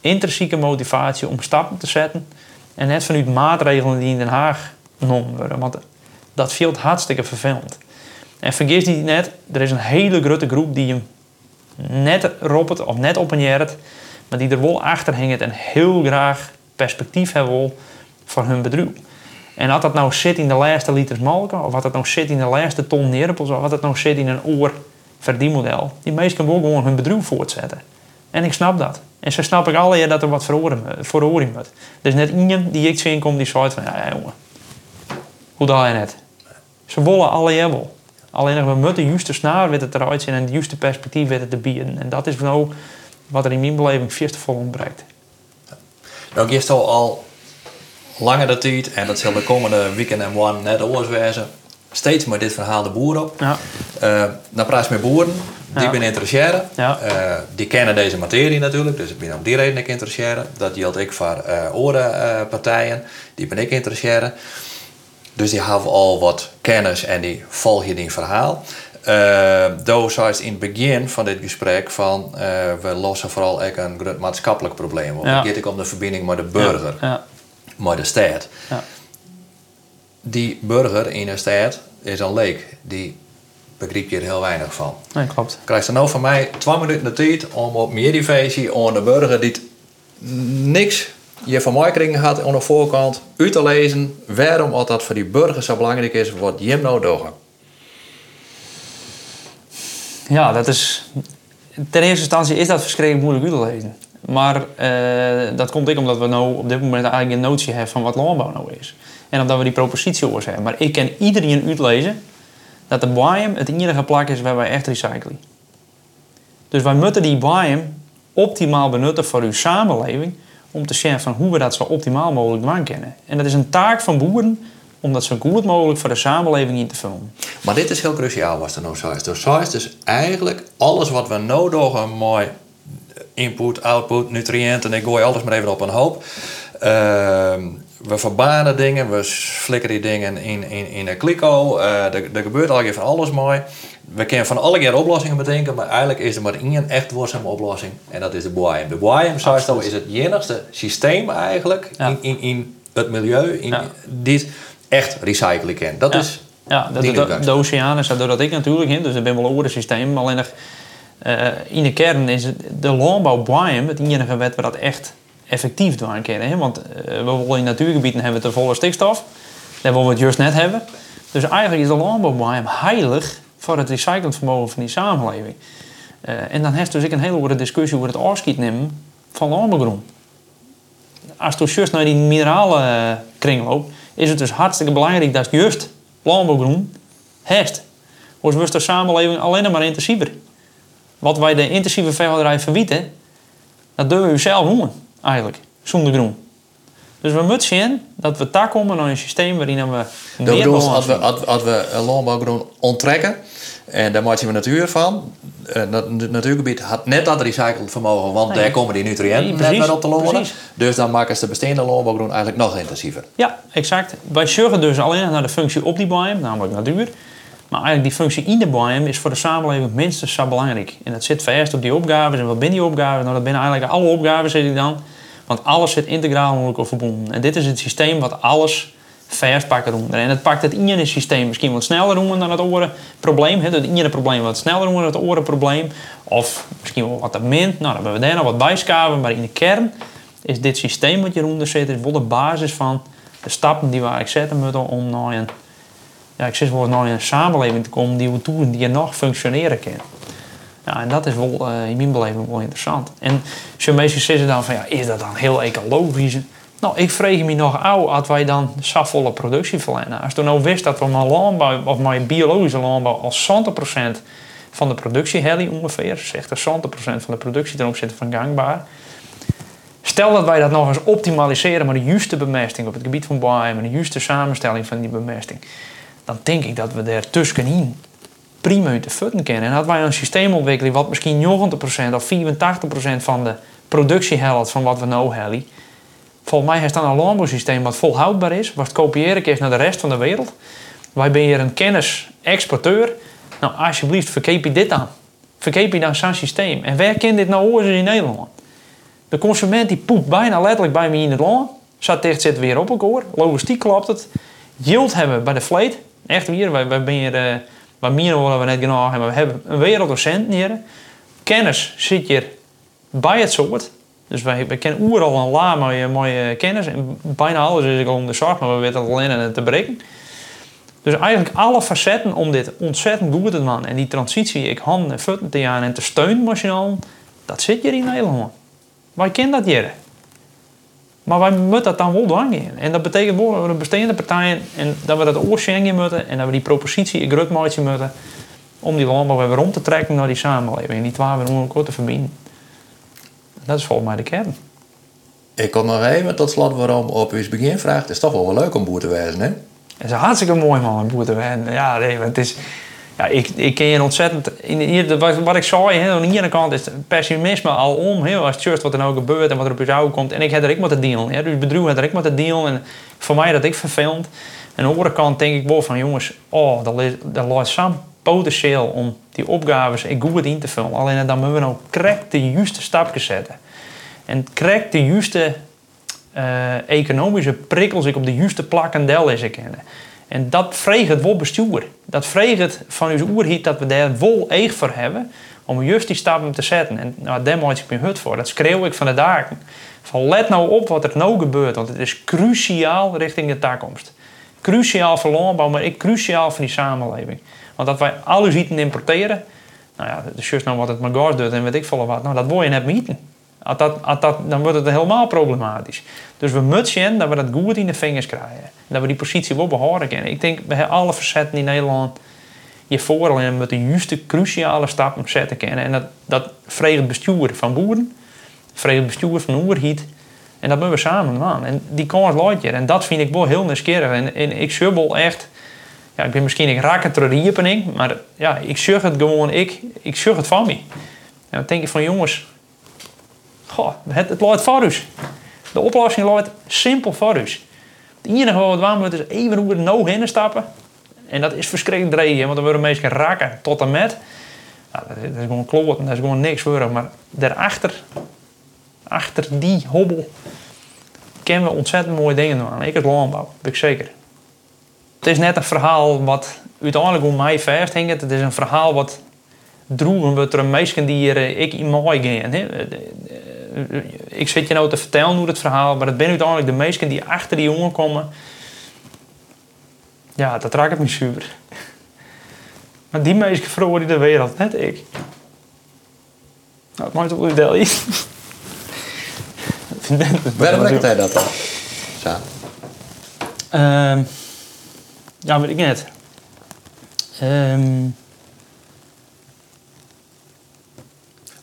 intrinsieke motivatie om stappen te zetten en net vanuit maatregelen die in Den Haag genomen worden. Want dat viel hartstikke vervelend. En vergis niet net, er is een hele grote groep die hem net roept of net oppenjert, maar die er wel achter hangt en heel graag perspectief hebben voor hun bedrijf. En als dat nou zit in de laatste liters melk, of wat dat nou zit in de laatste ton neerpels, of wat dat nou zit in een oor verdienmodel, die mensen willen gewoon hun bedrijf voortzetten. En ik snap dat. En zo snap ik alle dat er wat verhoring moet. Is net iemand die ik zie die zegt van, ja jongen, hoe dat je net? Ze willen alle hebben. Alleen we moeten de juiste snaar het eruit zien en het juiste perspectief weten te bieden. En dat is nou wat er in mijn beleving vol ontbreekt. Nou, je al al langer de tijd, en dat zal de komende weekend en one net wezen, steeds met dit verhaal de boer op. Ja. Uh, dan praat je met boeren, die ja. ben interesseren. Ja. Uh, die kennen deze materie natuurlijk, dus ik ben om die reden ik interesseren. Dat geldt ik voor uh, partijen, die ben ik interesseren. Dus die hebben al wat kennis en die volgen die verhaal. Uh, Doe zei in het begin van dit gesprek van uh, we lossen vooral een groot maatschappelijk probleem op. Ja. Gaat om de verbinding met de burger, ja. met de stad. Ja. Die burger in een stad is een leek. Die begrijp je er heel weinig van. Nee, klopt. Krijg je nou van mij twee minuten de tijd om op meer divisie aan de burger die niks je van mij had aan de voorkant uit te lezen waarom dat voor die burgers zo belangrijk is, wat je nou doen. Ja, dat is. Ten eerste instantie is dat verschrikkelijk moeilijk uit te lezen. Maar uh, dat komt ik omdat we nou op dit moment eigenlijk een notie hebben van wat landbouw nou is. En omdat we die propositie oors hebben. Maar ik kan iedereen uitlezen dat de biome het enige plak is waar wij echt recyclen. Dus wij moeten die biome optimaal benutten voor uw samenleving om te zien van hoe we dat zo optimaal mogelijk maken kunnen. En dat is een taak van boeren om dat zo goed mogelijk voor de samenleving in te vullen. Maar dit is heel cruciaal wat er nou zo is. Dus zo is dus eigenlijk alles wat we nodig hebben, mooi input, output, nutriënten, ik gooi alles maar even op een hoop. Ehm, we verbanen dingen, we flikkeren die dingen in, in, in een kliko. Uh, er, er gebeurt al van alles mooi we kunnen van alle keer oplossingen bedenken, maar eigenlijk is er maar één echt duurzame oplossing. En dat is de BOIM. De zoals is het enigste systeem eigenlijk in, in, in het milieu, in dit echt recyclen kan. Dat is ja, de, de, de oceaan is doordat ik natuurlijk in, dus ik ben wel een systeem. Alleen nog, uh, in de kern is het, de landbouw BOIM het enige wet waar dat echt effectief doen kunnen. Want uh, we willen in natuurgebieden hebben we volle stikstof. Dat willen we het juist net hebben. Dus eigenlijk is de landbouw heilig voor het recyclingvermogen van die samenleving. Uh, en dan heeft dus ik een hele goede discussie over het afschiet nemen van landbouwgroen. Als je juist naar die mineralen kringloop, is het dus hartstikke belangrijk dat juist landbouwgroen heeft. Anders wordt de samenleving alleen maar intensiever. Wat wij de intensieve veehouderij verbieden, dat doen we zelf doen, eigenlijk, zonder groen. Dus we moeten zien dat we daar komen naar een systeem waarin we meer bedoelt, als we, als, als we landbouwgroen onttrekken en daar maken we natuur van. Het eh, natuurgebied had net dat recycled vermogen, want daar komen die nutriënten nee, net op te lopen. Dus dan maken ze de bestaande landbouwgroen eigenlijk nog intensiever. Ja, exact. Wij zorgen dus alleen naar de functie op die biome, namelijk natuur. Maar eigenlijk die functie in de is voor de samenleving minstens zo belangrijk. En dat zit verst op die opgaves. En wat binnen die opgaves? Nou, dat binnen eigenlijk alle opgaven zit ik dan. Want alles zit integraal met elkaar verbonden. En dit is het systeem wat alles vers pakken. En het pakt het in je systeem misschien wat sneller doen dan het oren probleem. Het ene probleem wat sneller doen dan het oren probleem. Of misschien wel wat te min. Nou, dan hebben we daar nog wat bijschaven. Maar in de kern is dit systeem wat hieronder zit, is wel de basis van de stappen die we eigenlijk zetten moeten om naar een, ja, ik zeg wel, naar een samenleving te komen die we toe die nog functioneren kan. Ja, en dat is wel uh, in mijn beleving wel interessant. En je meestal zeggen dan van, ja, is dat dan heel ecologisch? Nou, ik vreeg me nog oud als wij dan safvolle productie verlenen. Als je nou wist dat we met landbouw, of met biologische landbouw, als 100% van de productie ongeveer, zegt er 100% van de productie ten opzichte van gangbaar. Stel dat wij dat nog eens optimaliseren met de juiste bemesting op het gebied van met de juiste samenstelling van die bemesting, dan denk ik dat we daar tussenin prima uit de futten kennen. En dat wij een systeem ontwikkelen wat misschien 90% of 84% van de productie helpt van wat we nou hebben. Volgens mij is dan een landbouwsysteem wat volhoudbaar is, wat kopiëren is naar de rest van de wereld. Wij zijn hier een kennis-exporteur. Nou, alsjeblieft, verkeep je dit aan. Verkeep je dan zo'n systeem. En waar kent dit nou oorzaak in Nederland? De consument die poept bijna letterlijk bij me in het land. Zat dicht zitten weer op elkaar. Logistiek klopt het. Yield hebben bij de fleet. Echt weer, wij, wij ben hier... Uh, wat meer willen we net genoeg hebben. We hebben een wereld docenten hier. Kennis zit hier bij het soort. Dus wij, wij kennen overal een la mooie, mooie kennis. En bijna alles is om de zorg, maar we weten het alleen en te breken. Dus eigenlijk alle facetten om dit ontzettend goed te doen. En die transitie, ik handen en voeten te gaan en te steunen machinaal, dat zit hier in Nederland. Wij kennen dat hier. Maar wij moeten dat dan wel doen. En dat betekent wel dat we de bestaande partijen en dat we dat oorschengen moeten en dat we die propositie in grut moeten om die landbouw weer om te trekken naar die samenleving. En die twee weer elkaar te verbinden. Dat is volgens mij de kern. Ik kom nog even tot slot waarom op uw begin vraagt. Het is toch wel, wel leuk om boer te wezen, hè? Het is hartstikke mooi man, om boer te wezen. Ja, nee, het is... Ja, ik, ik ken je ontzettend... In, wat, wat ik zei, hè, aan de ene kant is pessimisme al om. Hè, als het wat er nou gebeurt en wat er op je zou komt. En ik heb er ik moeten dealen. Hè, dus bedrijf heb er ik moeten dealen. En voor mij dat ik vervelend. En aan de andere kant denk ik wel van jongens... Oh, dat, is, zo'n potentieel om die opgaves goed in te vullen. Alleen dan moeten we nou correct de juiste stapjes zetten. En correct de juiste uh, economische prikkels ik op de juiste plak en del is kennen. En dat vreegt het wel bestuur. Dat vreegt het van uw oerhiet dat we daar wel eeg voor hebben om juist die stappen te zetten. En nou, daar maak ik mijn hut voor. Dat schreeuw ik van de daken. Van let nou op wat er nou gebeurt, want het is cruciaal richting de toekomst. Cruciaal voor landbouw, maar ook cruciaal voor die samenleving. Want dat wij alles eten importeren, nou ja, is juist nou wat het maar doet en weet ik veel wat, nou dat wil je net eten. Als dat, dat, dan wordt het helemaal problematisch. Dus we moeten dat we dat goed in de vingers krijgen. Dat we die positie wel behouden kunnen. Ik denk bij alle verzetten in Nederland je voor en met de juiste cruciale stappen zetten kunnen. En dat, dat bestuur van boeren, vreegt bestuur van. En dat moeten we samen doen. En die kans laat je. En dat vind ik wel heel nieuwsgierig. En, ik subbel echt ja, ik ben misschien een raak het maar ja, ik zeg het gewoon, ik, ik het van me. Dan denk ik van jongens, goh, het, het loopt voor u. De oplossing loopt simpel voor u. Het enige wat we moeten is even hoe we nou heen stappen. En dat is verschrikkelijk draaien, want dan worden mensen raken tot en met. Nou, dat, is, gewoon kloot, dat is gewoon niks voor. Maar daarachter, achter die hobbel, kennen we ontzettend mooie dingen doen. Ik als landbouw, ben ik zeker. Het is net een verhaal wat uiteindelijk om mij hing. Het is een verhaal wat droegen wat er meisje die eh, ik in mooi gaan. Ik zit je nou te vertellen hoe het verhaal, maar het ben uiteindelijk de meisje die achter die jongen komen. Ja, dat raakt me super. Maar die meisje verhoorde de wereld, net ik. Nou, het maakt wel idee. Waarom brengt hij dat dan? Ehm, ja, weet ik net. Um...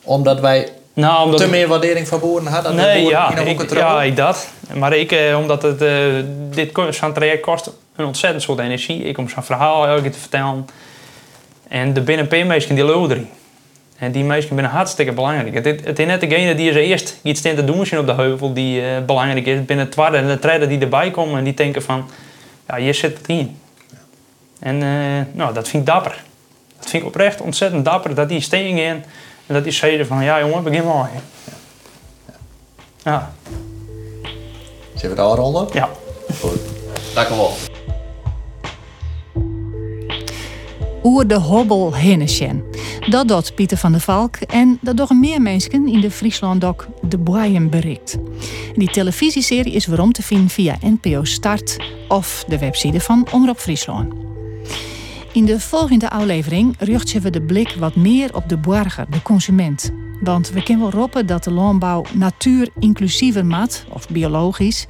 Omdat wij nou, omdat te meer waardering van boeren hadden? Nee, ja, ik, ja, ik dat. Maar ik, eh, omdat het, uh, dit zo'n traject kost een ontzettend soort energie. Ik om zo'n verhaal elke keer te vertellen. En de binnen-P-meisjes die looderen. En die meisjes zijn hartstikke belangrijk. Het, het, is net degene die er eerst iets te doen op de heuvel die uh, belangrijk is. Binnen het en de derde die erbij komen en die denken van... Ja, hier zit het in. En uh, nou, dat vind ik dapper. Dat vind ik oprecht ontzettend dapper dat die steen in en dat die zeiden van ja jongen, begin maar. Ja. ja. Zullen we daar ronden? Ja. Goed. Dank u wel. Oer de hobbel hinnesjen. Dat doet Pieter van der Valk en dat doen meer mensen in de Friesland ook de Boeien bericht. Die televisieserie is waarom te vinden via NPO Start of de website van Omroep Friesland. In de volgende aflevering richten we de blik wat meer op de burger, de consument. Want we kunnen wel roepen dat de landbouw natuur inclusiever maakt, of biologisch.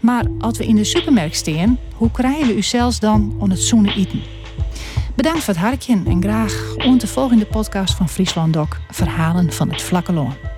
Maar als we in de supermarkt staan, hoe krijgen we u zelfs dan om het zoenen eten? Bedankt voor het hartje en graag om de volgende podcast van Friesland Doc Verhalen van het Vlakke Loon.